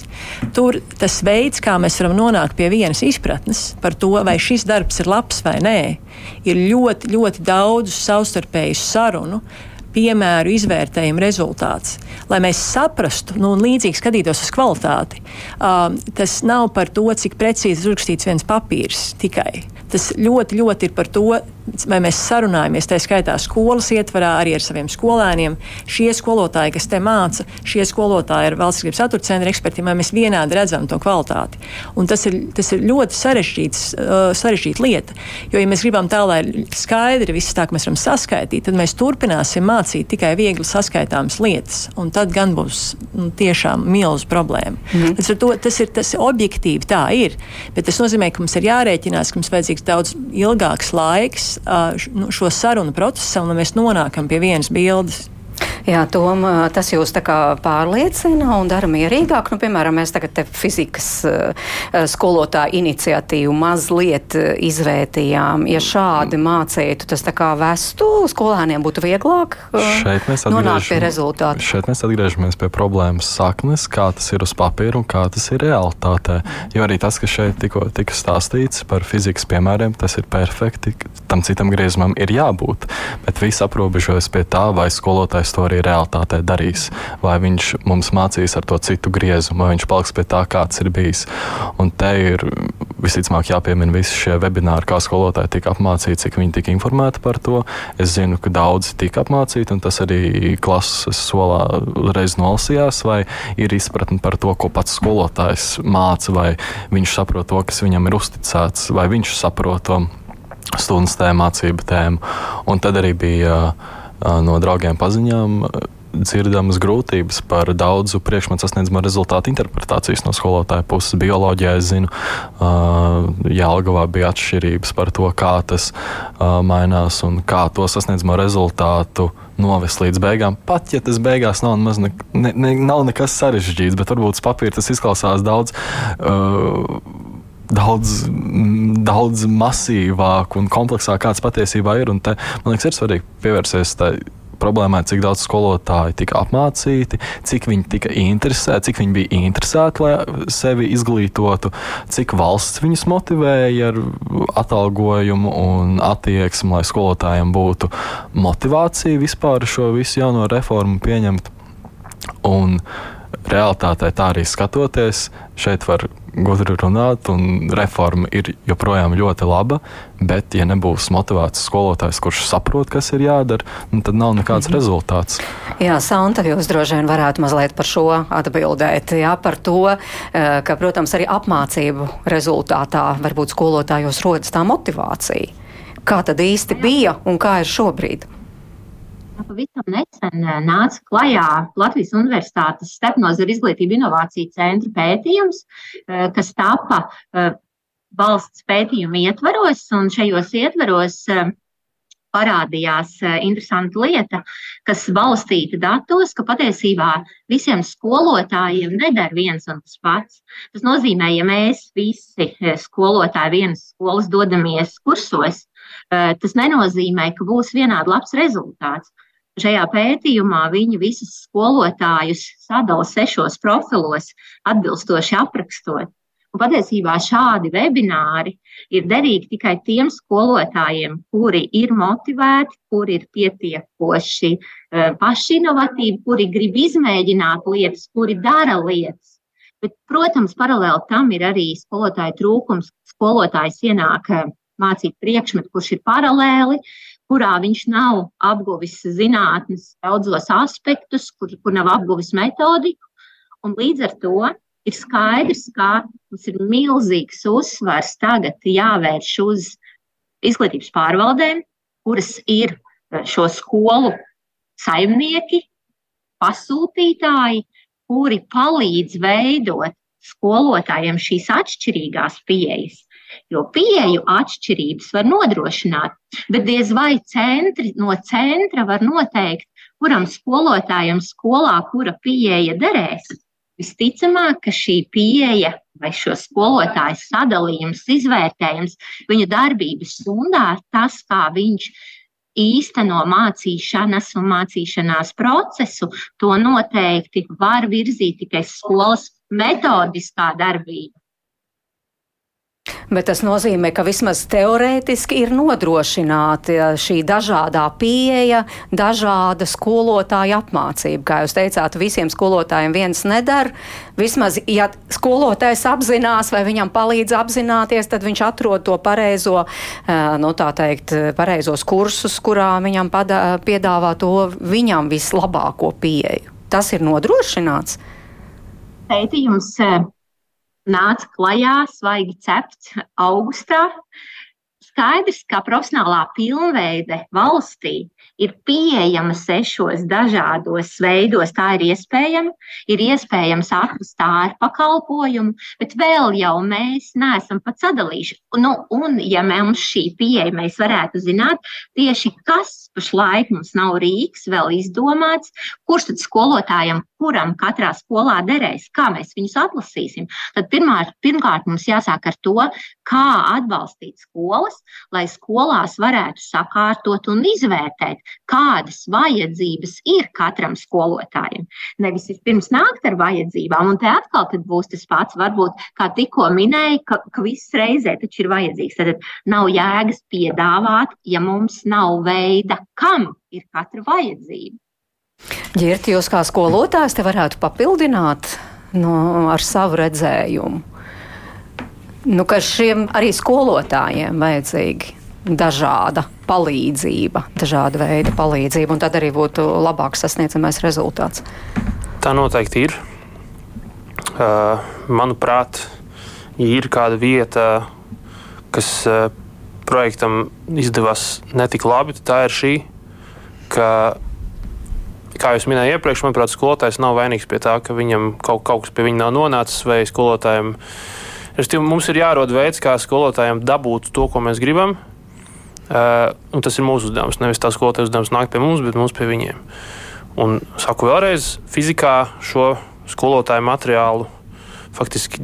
Tur tas veids, kā mēs varam nonākt pie vienas izpratnes par to, vai šis darbs ir labs vai nē, ir ļoti, ļoti daudz savstarpēju sarunu piemēru izvērtējumu rezultāts. Lai mēs saprastu, nu, un līdzīgi skatītos uz kvalitāti, um, tas nav par to, cik precīzi uzrakstīts viens papīrs tikai. Tas ļoti, ļoti ir par to, vai mēs sarunājamies, tā skaitā skolas ietvarā, arī ar saviem skolēniem. Šie skolotāji, kas te māca, šie skolotāji ir valsts gribas satura centra eksperti, vai mēs vienādi redzam to kvalitāti. Un tas ir, tas ir ļoti sarežģīts, uh, sarežģīta lieta. Jo, ja mēs gribam tā, lai skaidri viss tā, ka mēs varam saskaitīt, tad mēs turpināsim mācīt tikai viegli saskaitāmas lietas. Un tad gan būs nu, tiešām milzīga problēma. Mm. Tas, to, tas ir tas objektīvi tā ir. Bet tas nozīmē, ka mums ir jārēķinās, ka mums vajadzīgs daudz ilgāks laiks Nu, šo sarunu procesam, un mēs nonākam pie vienas bildes. Jā, Tom, tas jūs tā kā pārliecina un dara mierīgāk. Nu, piemēram, mēs tagad te fizikas skolotāju iniciatīvu mazliet izvērtījām. Ja šādi mācītu, tas tā kā vestu skolēniem būtu vieglāk nonākt pie rezultātu. Šeit mēs atgriežamies pie problēmas saknes, kā tas ir uz papīra un kā tas ir realitātē. Jo arī tas, kas šeit tikko tika stāstīts par fizikas piemēriem, tas ir perfekti. Tam citam griezumam ir jābūt. Bet viss aprobežojas pie tā, vai skolotājs to arī realitātē darīs. Vai viņš mums mācīs ar to citu griezumu, vai viņš paliks pie tā, kāds ir bijis. Un te ir visticamāk jāpiemina visi šie webināri, kā skolotāji tika apmācīti, cik viņi tika informēti par to. Es zinu, ka daudzi tika apmācīti, un tas arī klases solā reiz nolasījās, vai ir izpratne par to, ko pats skolotājs māca, vai viņš saprot to, kas viņam ir uzticēts, vai viņš saprot to stundas tēmu, mācību tēmu. Un tad arī bija uh, no draugiem paziņām dzirdamas grūtības par daudzu priekšmetu sasniedzamo rezultātu interpretācijas no skolotāja puses. Bioloģijā es zinu, Jālgavā bija atšķirības par to, kā tas mainās un kā to sasniedzamo rezultātu novest līdz beigām. Pat ja tas beigās nav, ne, ne, nav nekas sarežģīts, bet varbūt uz papīra tas izklausās daudz. Uh, daudz, daudz masīvāk un kompleksāk, kāds patiesībā ir. Te, man liekas, ir svarīgi pievērsties tai problēmai, cik daudz skolotāju tika apmācīti, cik viņi tika interesēti, cik viņi bija interesēti, lai sevi izglītotu, cik valsts viņus motivēja ar atalgojumu un attieksmi, lai skolotājiem būtu motivācija vispār šo visu jauno reformu pieņemt. Un realitātē tā arī skatoties, šeit var gudri runāt, un reforma ir joprojām ļoti laba. Bet, ja nebūs motivēts skolotājs, kurš saprot, kas ir jādara, nu, tad nav nekāds -hmm. rezultāts. Jā, Santa, jūs droši vien varētu mazliet par šo atbildēt. Jā, par to, eh, ka, protams, arī apmācību rezultātā varbūt skolotājos rodas tā motivācija. Kā tad īsti bija un kā ir šobrīd? Pavisam nesen eh, nāca klajā Latvijas Universitātes starpnozara izglītība inovāciju centra pētījums, eh, kas tapa eh, valsts pētījuma ietvaros, un šajos ietvaros parādījās interesanta lieta, kas balstīta datos, ka patiesībā visiem skolotājiem nedara viens un tas pats. Tas nozīmē, ja mēs visi skolotāji vienas skolas dodamies kursos, tas nenozīmē, ka būs vienādi labs rezultāts. Šajā pētījumā viņi visus skolotājus sadala sešos profilos, atbilstoši aprakstot. Un patiesībā šādi webināri ir derīgi tikai tiem skolotājiem, kuri ir motivēti, kuri ir pietiekoši uh, pašinovatīvi, kuri grib izmēģināt lietas, kuri dara lietas. Bet, protams, paralēli tam ir arī skolotāju trūkums. Skolotājs ienāk uh, mācīt priekšmetu, kurš ir paralēli, kurā viņš nav apguvis zinātnes daudzos aspektus, kur, kur nav apguvis metodiku. Un līdz ar to ir skaidrs, ka mums ir milzīgs uzsvars tagad jāvērš uz izglītības pārvaldēm, kuras ir e, šo skolu saimnieki, pasūtītāji, kuri palīdz veidot skolotājiem šīs atšķirīgās pieejas. Jo pieeju atšķirības var nodrošināt, bet diez vai centri no centra var noteikt, kuram skolotājam skolā kura pieeja derēs. visticamāk, ka šī pieeja vai šo skolotāju sadalījums, izvērtējums viņa darbības stundā, tas, kā viņš īsteno mācīšanas un mācīšanās procesu, to noteikti var virzīt tikai skolas metodiskā darbība. Bet tas nozīmē, ka vismaz teorētiski ir nodrošināta šī dažādā pieeja, dažāda skolotāja apmācība. Kā jūs teicāt, visiem skolotājiem viens nedara. Vismaz, ja skolotājs apzinās vai viņam palīdz apzināties, tad viņš atrod to pareizo, eh, nu tā teikt, pareizos kursus, kurā viņam pada, piedāvā to viņam vislabāko pieeju. Tas ir nodrošināts. Pētījums eh, nāca klajā, svaigi cepts augustā. Skaidrs, ka profesionālā pilnveide valstī ir pieejama sešos dažādos veidos. Tā ir iespējama, ir iespējams atrast ārpakalpojumu, bet vēl jau mēs neesam pat sadalījuši. Nu, un, ja mums šī pieeja, mēs varētu zināt tieši, kas pašlaik mums nav rīks vēl izdomāts, kurš tad skolotājam, kuram katrā skolā derēs, kā mēs viņus atlasīsim. Tad pirmā, pirmkārt mums jāsāk ar to, kā atbalstīt skolas, lai skolās varētu sakārtot un izvērtēt, kādas vajadzības ir katram skolotājam. Nevis vispirms nākt ar vajadzībām, un te atkal būs tas pats, varbūt, kā tikko minēja, ka, ka viss reizē taču ir vajadzīgs. Tad nav jēgas piedāvāt, ja mums nav veida, kam ir katra vajadzība. Ģirti, jūs kā skolotājs te varētu papildināt no, ar savu redzējumu. Nu, ka šiem arī skolotājiem vajadzīgi dažāda palīdzība, dažāda veida palīdzība, un tad arī būtu labāks sasniedzamais rezultāts. Tā noteikti ir. Uh, manuprāt, ja ir kāda vieta, kas uh, projektam izdevās netik labi, tad tā ir šī, ka, kā jau minēju iepriekš, manuprāt, skolotājs nav vainīgs pie tā, ka viņam kaut, kaut kas pie viņa nav nonācis, vai skolotājiem. Mums ir jārod veids, kā skolotājiem dabūt to, ko mēs gribam. Uh, tas ir mūsu uzdevums. Nevis tā skolotāja uzdevums nākt pie mums, bet mums pie viņiem. Un saku vēlreiz, fizikā šo skolotāju materiālu faktiski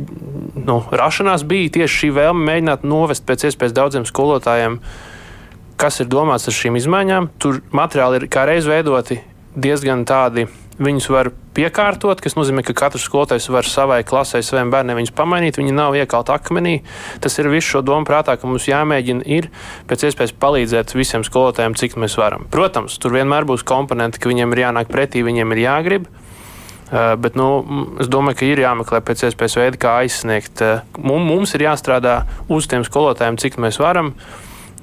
nu, rašanās bija tieši šī vēlme mēģināt novest pēc iespējas daudziem skolotājiem, kas ir domāts ar šīm izmaiņām. Tur materiāli ir kā reiz veidoti diezgan tādi. Viņus var piekārtot, kas nozīmē, ka katrs skolotājs var savai klasē, saviem bērniem viņus pamainīt. Viņi nav iekalti akmenī. Tas ir viss šo domu prātā, ka mums jāmēģina ir pēc iespējas palīdzēt visiem skolotājiem, cik mēs varam. Protams, tur vienmēr būs komponenti, ka viņiem ir jānāk pretī, viņiem ir jāgrib. Uh, bet nu, es domāju, ka ir jāmeklē pēc iespējas veidi, kā aizsniegt. Uh, mums ir jāstrādā uz tiem skolotājiem, cik mēs varam.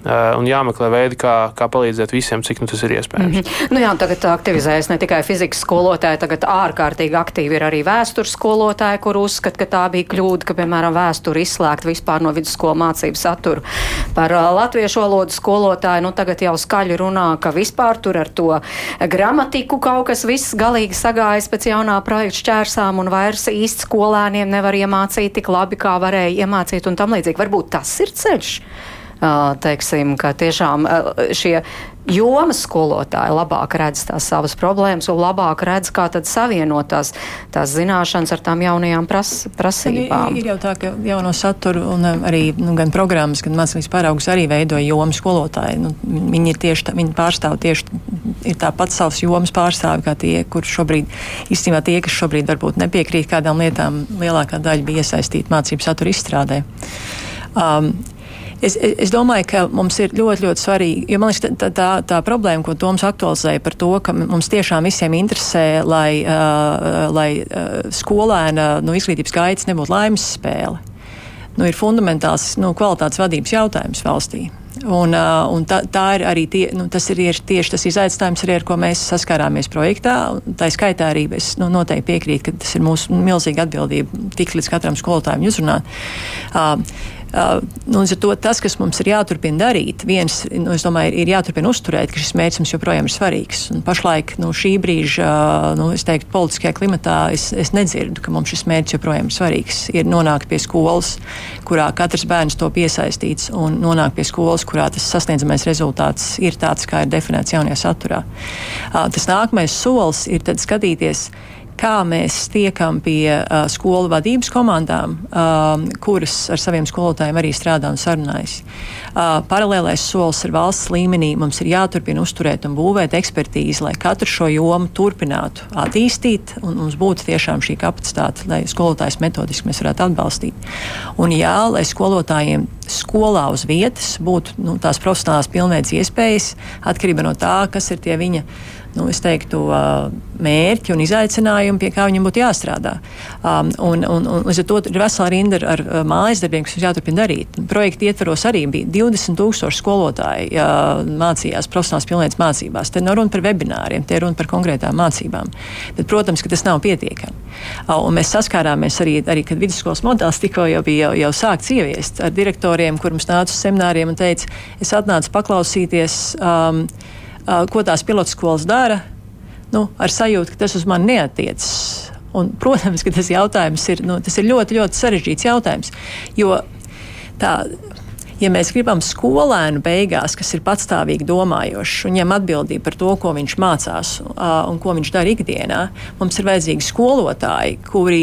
Uh, un jāmeklē veidi, kā, kā palīdzēt visiem, cik nu tas ir iespējams. Mm -hmm. nu jā, tagad aktivizējas ne tikai fizikas skolotāji, tagad ārkārtīgi aktīvi ir arī vēstures skolotāji, kur uzskata, ka tā bija kļūda, ka, piemēram, vēsture izslēgta vispār no vidusskolu mācību satura. Par uh, latviešu valodu skolotāju, nu tagad jau skaļi runā, ka vispār tur ar to gramatiku kaut kas viss galīgi sagājas pēc jaunā projekta šķērsām un vairs īsti skolēniem nevar iemācīt tik labi, kā varēja iemācīt un tam līdzīgi. Varbūt tas ir ceļš teiksim, ka tiešām šie jomas skolotāji labāk redz tās savas problēmas un labāk redz, kā tad savienot tās, tās zināšanas ar tām jaunajām pras, prasībām. Ir, ir jau tā, ka jauno saturu un arī nu, gan programmas, gan mācības paraugus arī veido jomas skolotāji. Nu, viņi ir tieši, tā, viņi pārstāv tieši, ir tāpat savas jomas pārstāvi kā tie, kur šobrīd, īstenībā tie, kas šobrīd varbūt nepiekrīt kādām lietām, lielākā daļa bija iesaistīta mācību satura izstrādē. Um, Es, es domāju, ka mums ir ļoti, ļoti svarīgi, jo man liekas, tā, tā, tā problēma, ko Toms aktualizēja par to, ka mums tiešām visiem interesē, lai, uh, lai uh, skolēna nu, izglītības gaitas nebūtu laimes spēle. Nu, ir fundamentāls nu, kvalitātes vadības jautājums valstī. Un, uh, un tā, tā ir arī tie, nu, tas ir tieši tas izaicinājums, arī, ar ko mēs saskārāmies projektā. Tā skaitā arī es nu, noteikti piekrītu, ka tas ir mūsu milzīga atbildība tikt līdz katram skolotājam uzrunāt. Uh, Nu, to, tas, kas mums ir jāturpina darīt, viens, nu, es domāju, ir, jāturpina uzturēt, ka šis mērķis mums joprojām ir svarīgs. Un pašlaik, nu, šī brīža, nu, es teiktu, politiskajā klimatā es, es nedzirdu, ka mums šis mērķis joprojām ir svarīgs. Ir nonākt pie skolas, kurā katrs bērns to piesaistīts, un nonākt pie skolas, kurā tas sasniedzamais rezultāts ir tāds, kā ir definēts jaunajā saturā. Tas nākamais solis ir skatīties, kā mēs tiekam pie uh, skolu vadības komandām, uh, kuras ar saviem skolotājiem arī strādā un sarunājas. Uh, paralēlais solis ir valsts līmenī. Mums ir jāturpina uzturēt un būvēt ekspertīzi, lai katru šo jomu turpinātu attīstīt, un mums būtu tiešām šī kapacitāte, lai skolotājs metodiski mēs varētu atbalstīt. Un jā, lai skolotājiem skolā uz vietas būtu nu, tās profesionālās pilnveidas iespējas atkarībā no tā, kas ir tie viņa nu, teiktu, mērķi un izaicinājumi, pie kā viņam būtu jāstrādā. Um, un, un, un līdz ar to ir vesela rinda ar, mājas darbiem, kas mums jāturpina darīt. Projekta ietvaros arī bija 20,000 skolotāji jā, mācījās profesionālās pilnvērtības mācībās. Te nav runa par webināriem, te ir runa par konkrētām mācībām. Bet, protams, ka tas nav pietiekami. Un mēs saskārāmies arī, arī kad vidusskolas modelis tikko jau bija jau, jau sākts ieviest ar direktoriem, kur mums nāca uz semināriem un teica, es atnācu paklausīties. Um, ko tās pilotskolas dara, nu, ar sajūtu, ka tas uz mani neatiecas. Un, protams, ka tas ir, nu, tas ir ļoti, ļoti sarežģīts jautājums. Jo tā ja mēs gribam skolēnu beigās, kas ir patstāvīgi domājošs un ņem atbildību par to, ko viņš mācās un ko viņš dara ikdienā, mums ir vajadzīgi skolotāji, kuri,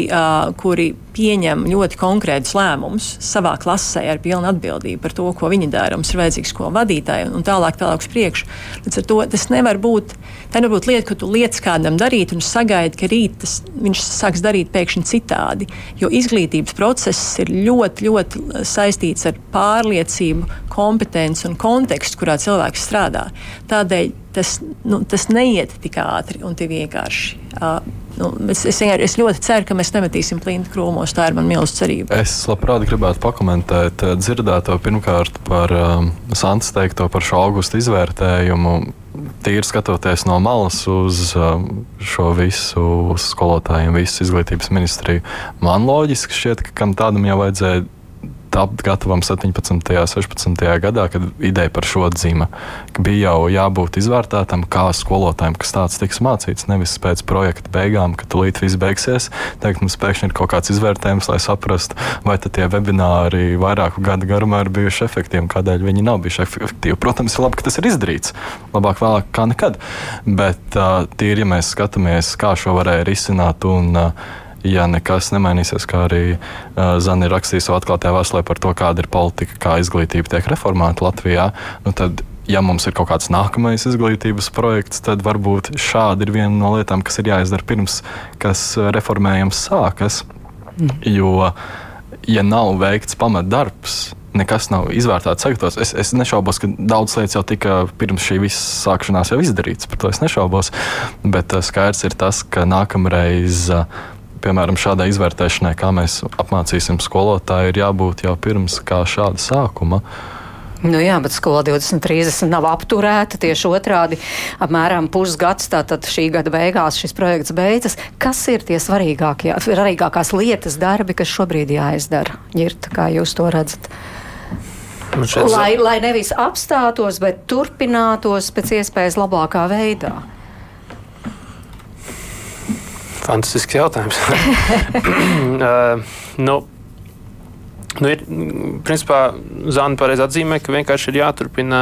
kuri pieņem ļoti konkrētus lēmumus savā klasē ar pilnu atbildību par to, ko viņi dara. Mums ir vajadzīgs skolu vadītāji un tālāk, tālāk uz priekšu. Līdz ar to tas nevar būt. Tā nevar būt lieta, ko tu liec kādam darīt un sagaidi, ka rīt tas, viņš sāks darīt pēkšņi citādi. Jo izglītības process ir ļoti, ļoti saistīts ar pārliecību, kompetenci un kontekstu, kurā cilvēks strādā. Tādēļ tas, nu, tas neiet tik ātri un tik vienkārši. Uh, Nu, es, es, es ļoti ceru, ka mēs nemetīsim plinti krūmos. Tā ir mana milzīga cerība. Es labprāt gribētu pakomentēt dzirdēto pirmkārt par um, Santas teikto par šo augustu izvērtējumu. Tīri skatoties no malas uz um, šo visu uz skolotājiem, visu izglītības ministriju, man loģiski šķiet, ka kam tādam jau vajadzēja tapt gatavam 17. un 16. gadā, kad ideja par šo dzīmu bija jau jābūt izvērtētam kā skolotājiem, kas tāds tiks mācīts. Nevis pēc projekta beigām, kad tūlīt viss beigsies, teikt, mums pēkšņi ir kaut kāds izvērtējums, lai saprastu, vai tie webināri vairāku gadu garumā ir bijuši efektīvi, kādēļ viņi nav bijuši efektīvi. Protams, ir labi, ka tas ir izdarīts. Labāk vēlāk kā nekad. Bet uh, tīri, ja mēs skatāmies, kā šo varēja risināt un uh, ja nekas nemainīsies, kā arī uh, Zana ir rakstījis savā atklātajā vēstulē par to, kāda ir politika, kā izglītība tiek reformēta Latvijā, nu tad, ja mums ir kaut kāds nākamais izglītības projekts, tad varbūt šāda ir viena no lietām, kas ir jāizdara pirms, kas reformējams sākas. Mm. Jo, ja nav veikts pamatdarbs, nekas nav izvērtēts, sagatavots. Es, es nešaubos, ka daudz lietas jau tika pirms šī visa sākšanās jau izdarīts. Par to es nešaubos. Bet skaidrs ir tas, ka nākamreiz piemēram, šādai izvērtēšanai, kā mēs apmācīsim skolotāju, ir jābūt jau pirms šāda sākuma. Nu jā, bet skola 2030 nav apturēta. Tieši otrādi apmēram pusgads, tātad šī gada beigās šis projekts beidzas. Kas ir tie svarīgākie, svarīgākās lietas, darbi, kas šobrīd jāizdara? Ģirta, kā jūs to redzat? Lai, lai nevis apstātos, bet turpinātos pēc iespējas labākā veidā. Fantastisks jautājums. uh, *laughs* *clears throat* nu, Nu, ir, principā, Zana pareizi atzīmē, ka vienkārši ir jāturpina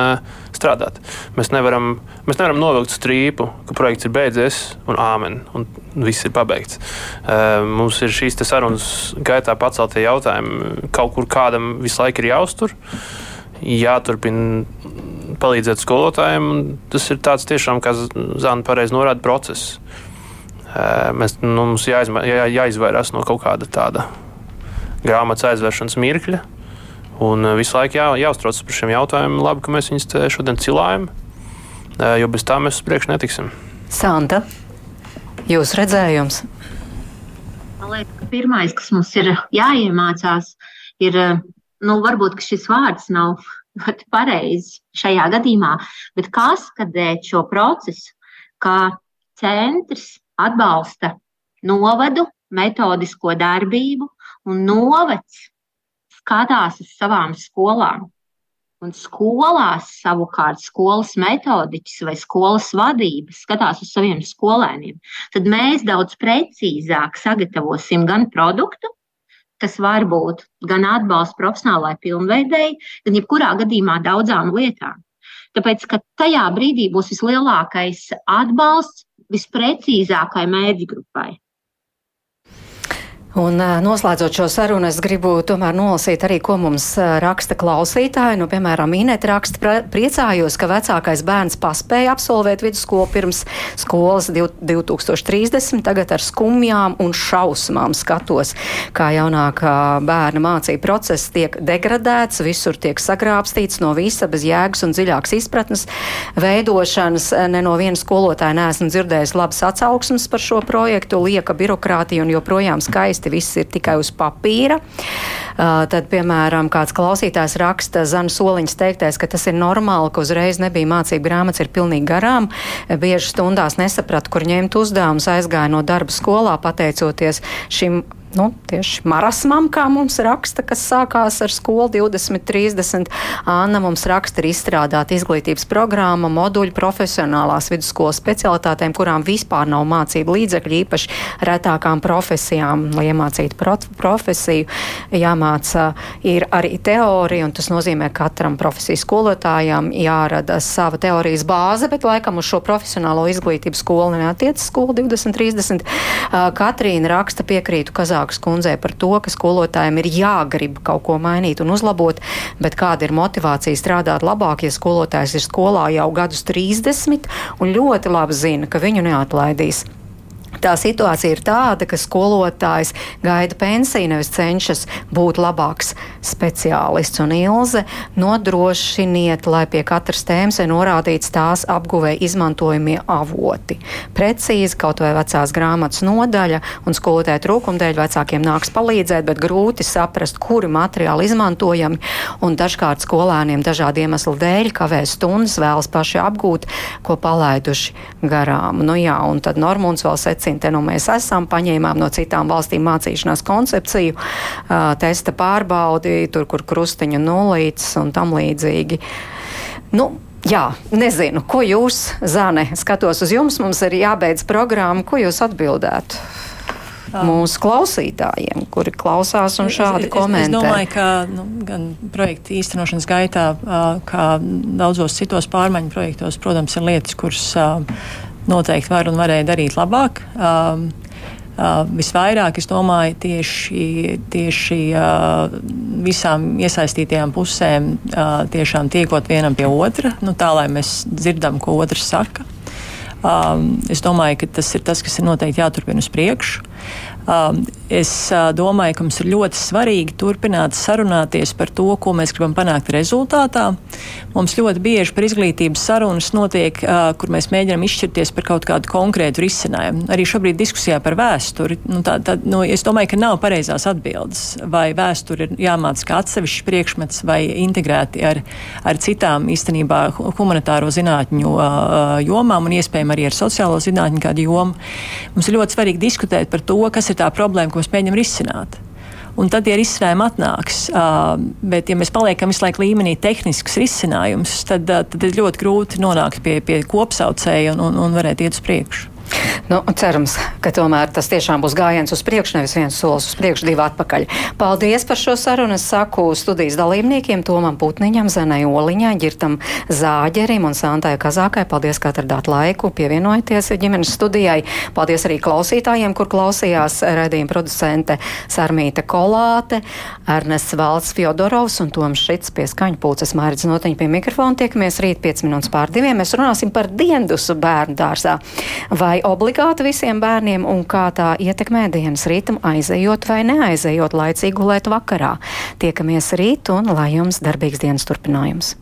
strādāt. Mēs nevaram, mēs nevaram novilkt strīpu, ka projekts ir beidzies un āmen, un viss ir pabeigts. Uh, mums ir šīs sarunas gaitā paceltie jautājumi. Kaut kur kādam visu laiku ir jāuztur, jāturpina palīdzēt skolotājiem. Tas ir tāds tiešām, kā Zana pareizi norāda, process. Mēs, nu, mums jāizma, jā, jāizvairās no kaut kāda tāda grāmatas aizvēršanas mirkļa. Un visu laiku jā, jāuztraucas par šiem jautājumiem. Labi, ka mēs viņus šodien cilājam, jo bez tā mēs uz priekšu netiksim. Santa, jūs redzējums? Man liekas, ka pirmais, kas mums ir jāiemācās, ir, nu, varbūt šis vārds nav *laughs* ļoti pareizs šajā gadījumā, bet kā skatīt šo procesu, kā centrs atbalsta novadu, metodisko darbību, un novads skatās uz savām skolām. Un skolās savukārt skolas metodiķis vai skolas vadība skatās uz saviem skolēniem. Tad mēs daudz precīzāk sagatavosim gan produktu, kas var būt gan atbalsts profesionālai pilnveidēji, gan jebkurā gadījumā daudzām lietām. Tāpēc, ka tajā brīdī būs vislielākais atbalsts visprecīzākai mērķa grupai. Un noslēdzot šo sarunu, es gribu tomēr nolasīt arī, ko mums raksta klausītāji. Nu, piemēram, Inēta raksta, priecājos, ka vecākais bērns paspēja absolvēt vidusskolu pirms skolas 2030, tagad ar skumjām un šausmām skatos, kā jaunākā bērna mācība process tiek degradēts, visur tiek sagrābstīts no visa bez jēgas un dziļākas izpratnes veidošanas. Ne no viena skolotāja neesmu dzirdējis labas atsauksmes par šo projektu, lieka birokrātija un joprojām skaisti raksti viss ir tikai uz papīra. Uh, tad, piemēram, kāds klausītājs raksta Zana Soliņas teiktais, ka tas ir normāli, ka uzreiz nebija mācību grāmatas, ir pilnīgi garām. Bieži stundās nesapratu, kur ņemt uzdevumus, aizgāja no darba skolā pateicoties šim nu, tieši marasmam, kā mums raksta, kas sākās ar skolu 2030. Anna mums raksta ir izstrādāta izglītības programma, moduļi profesionālās vidusskolas specialitātēm, kurām vispār nav mācību līdzekļu, īpaši retākām profesijām, lai iemācītu pro profesiju. Jāmāca ir arī teorija, un tas nozīmē, ka katram profesijas skolotājam jārada sava teorijas bāze, bet laikam uz šo profesionālo izglītību skolu neatiec skolu 2030. Katrīna raksta piekrītu Kazā Kazākas kundzei par to, ka skolotājiem ir jāgrib kaut ko mainīt un uzlabot, bet kāda ir motivācija strādāt labāk, ja skolotājs ir skolā jau gadus 30 un ļoti labi zina, ka viņu neatlaidīs. Tā situācija ir tāda, ka skolotājs gaida pensiju, nevis cenšas būt labāks speciālists. Un Ilze nodrošiniet, lai pie katras tēmas ir norādīts tās apguvē izmantojamie avoti. Precīzi kaut vai vecās grāmatas nodaļa un skolotāja trūkuma dēļ vecākiem nāks palīdzēt, bet grūti saprast, kuri materiāli izmantojami. Un dažkārt skolēniem dažādu iemeslu dēļ kavē stundas, vēlas paši apgūt, ko palaiduši garām. Nu jā, un tad Normunds vēl secina medicīnu. Te nu mēs esam, paņēmām no citām valstīm mācīšanās koncepciju, testa pārbaudi, tur, kur krustiņu nulītes un tam līdzīgi. Nu, Jā, nezinu, ko jūs, Zane, skatos uz jums, mums ir jābeidz programma, ko jūs atbildētu? mūsu klausītājiem, kuri klausās un šādi komentē. Es, es domāju, ka nu, gan projekta īstenošanas gaitā, kā daudzos citos pārmaiņu projektos, protams, ir lietas, kuras noteikti var un varēja darīt labāk. Um, Uh, visvairāk es domāju tieši, tieši uh, visām iesaistītajām pusēm, uh, tiešām tiekot vienam pie otra, nu, tā lai mēs dzirdam, ko otrs saka. Um, es domāju, ka tas ir tas, kas ir noteikti jāturpina uz priekšu. Um, es uh, domāju, ka mums ir ļoti svarīgi turpināt sarunāties par to, ko mēs gribam panākt rezultātā. Mums ļoti bieži par izglītības sarunas notiek, uh, kur mēs mēģinām izšķirties par kaut kādu konkrētu risinājumu. Arī šobrīd diskusijā par vēsturi. Nu, tā, tā, nu, es domāju, ka nav pareizās atbildes. Vai vēsture ir jāmācās kā atsevišķs priekšmets vai integrēti ar, ar citām īstenībā humanitāro zinātņu uh, jomām un iespējami arī ar sociālo zinātņu kādu jomu. Mums ir ļoti svarīgi diskutēt par to, kas ir tā problēma, ko mēs mēģinām risināt. Un tad tie risinājumi atnāks. Bet, ja mēs paliekam visu laiku līmenī tehnisks risinājums, tad, tad ir ļoti grūti nonākt pie, pie kopsaucēja un, un, un varēt iet uz priekšu. Nu, cerams, ka tomēr tas tiešām būs gājiens uz priekšu, nevis viens solis uz priekšu, divi atpakaļ. Paldies par šo sarunu. Es saku studijas dalībniekiem Tomam Putniņam, Zenai Oliņai, Girtam Zāģerim un Santai Kazākai. Paldies, ka atradāt laiku, pievienojoties ģimenes studijai. Paldies arī klausītājiem, kur klausījās redzījuma producente Sarmīta Kolāte, Ernests Valds Fjodorovs un Toms Šits pie skaņu pulces Mērķis Notiņa pie mikrofona. Tiekamies rīt 5 minūtes pār diviem. Mēs runāsim par diendusu bērnu dārzā. Vai obligāti visiem bērniem un kā tā ietekmē dienas rītam aizejot vai neaizejot laicīgi gulēt vakarā. Tiekamies rīt un lai jums darbīgs dienas turpinājums!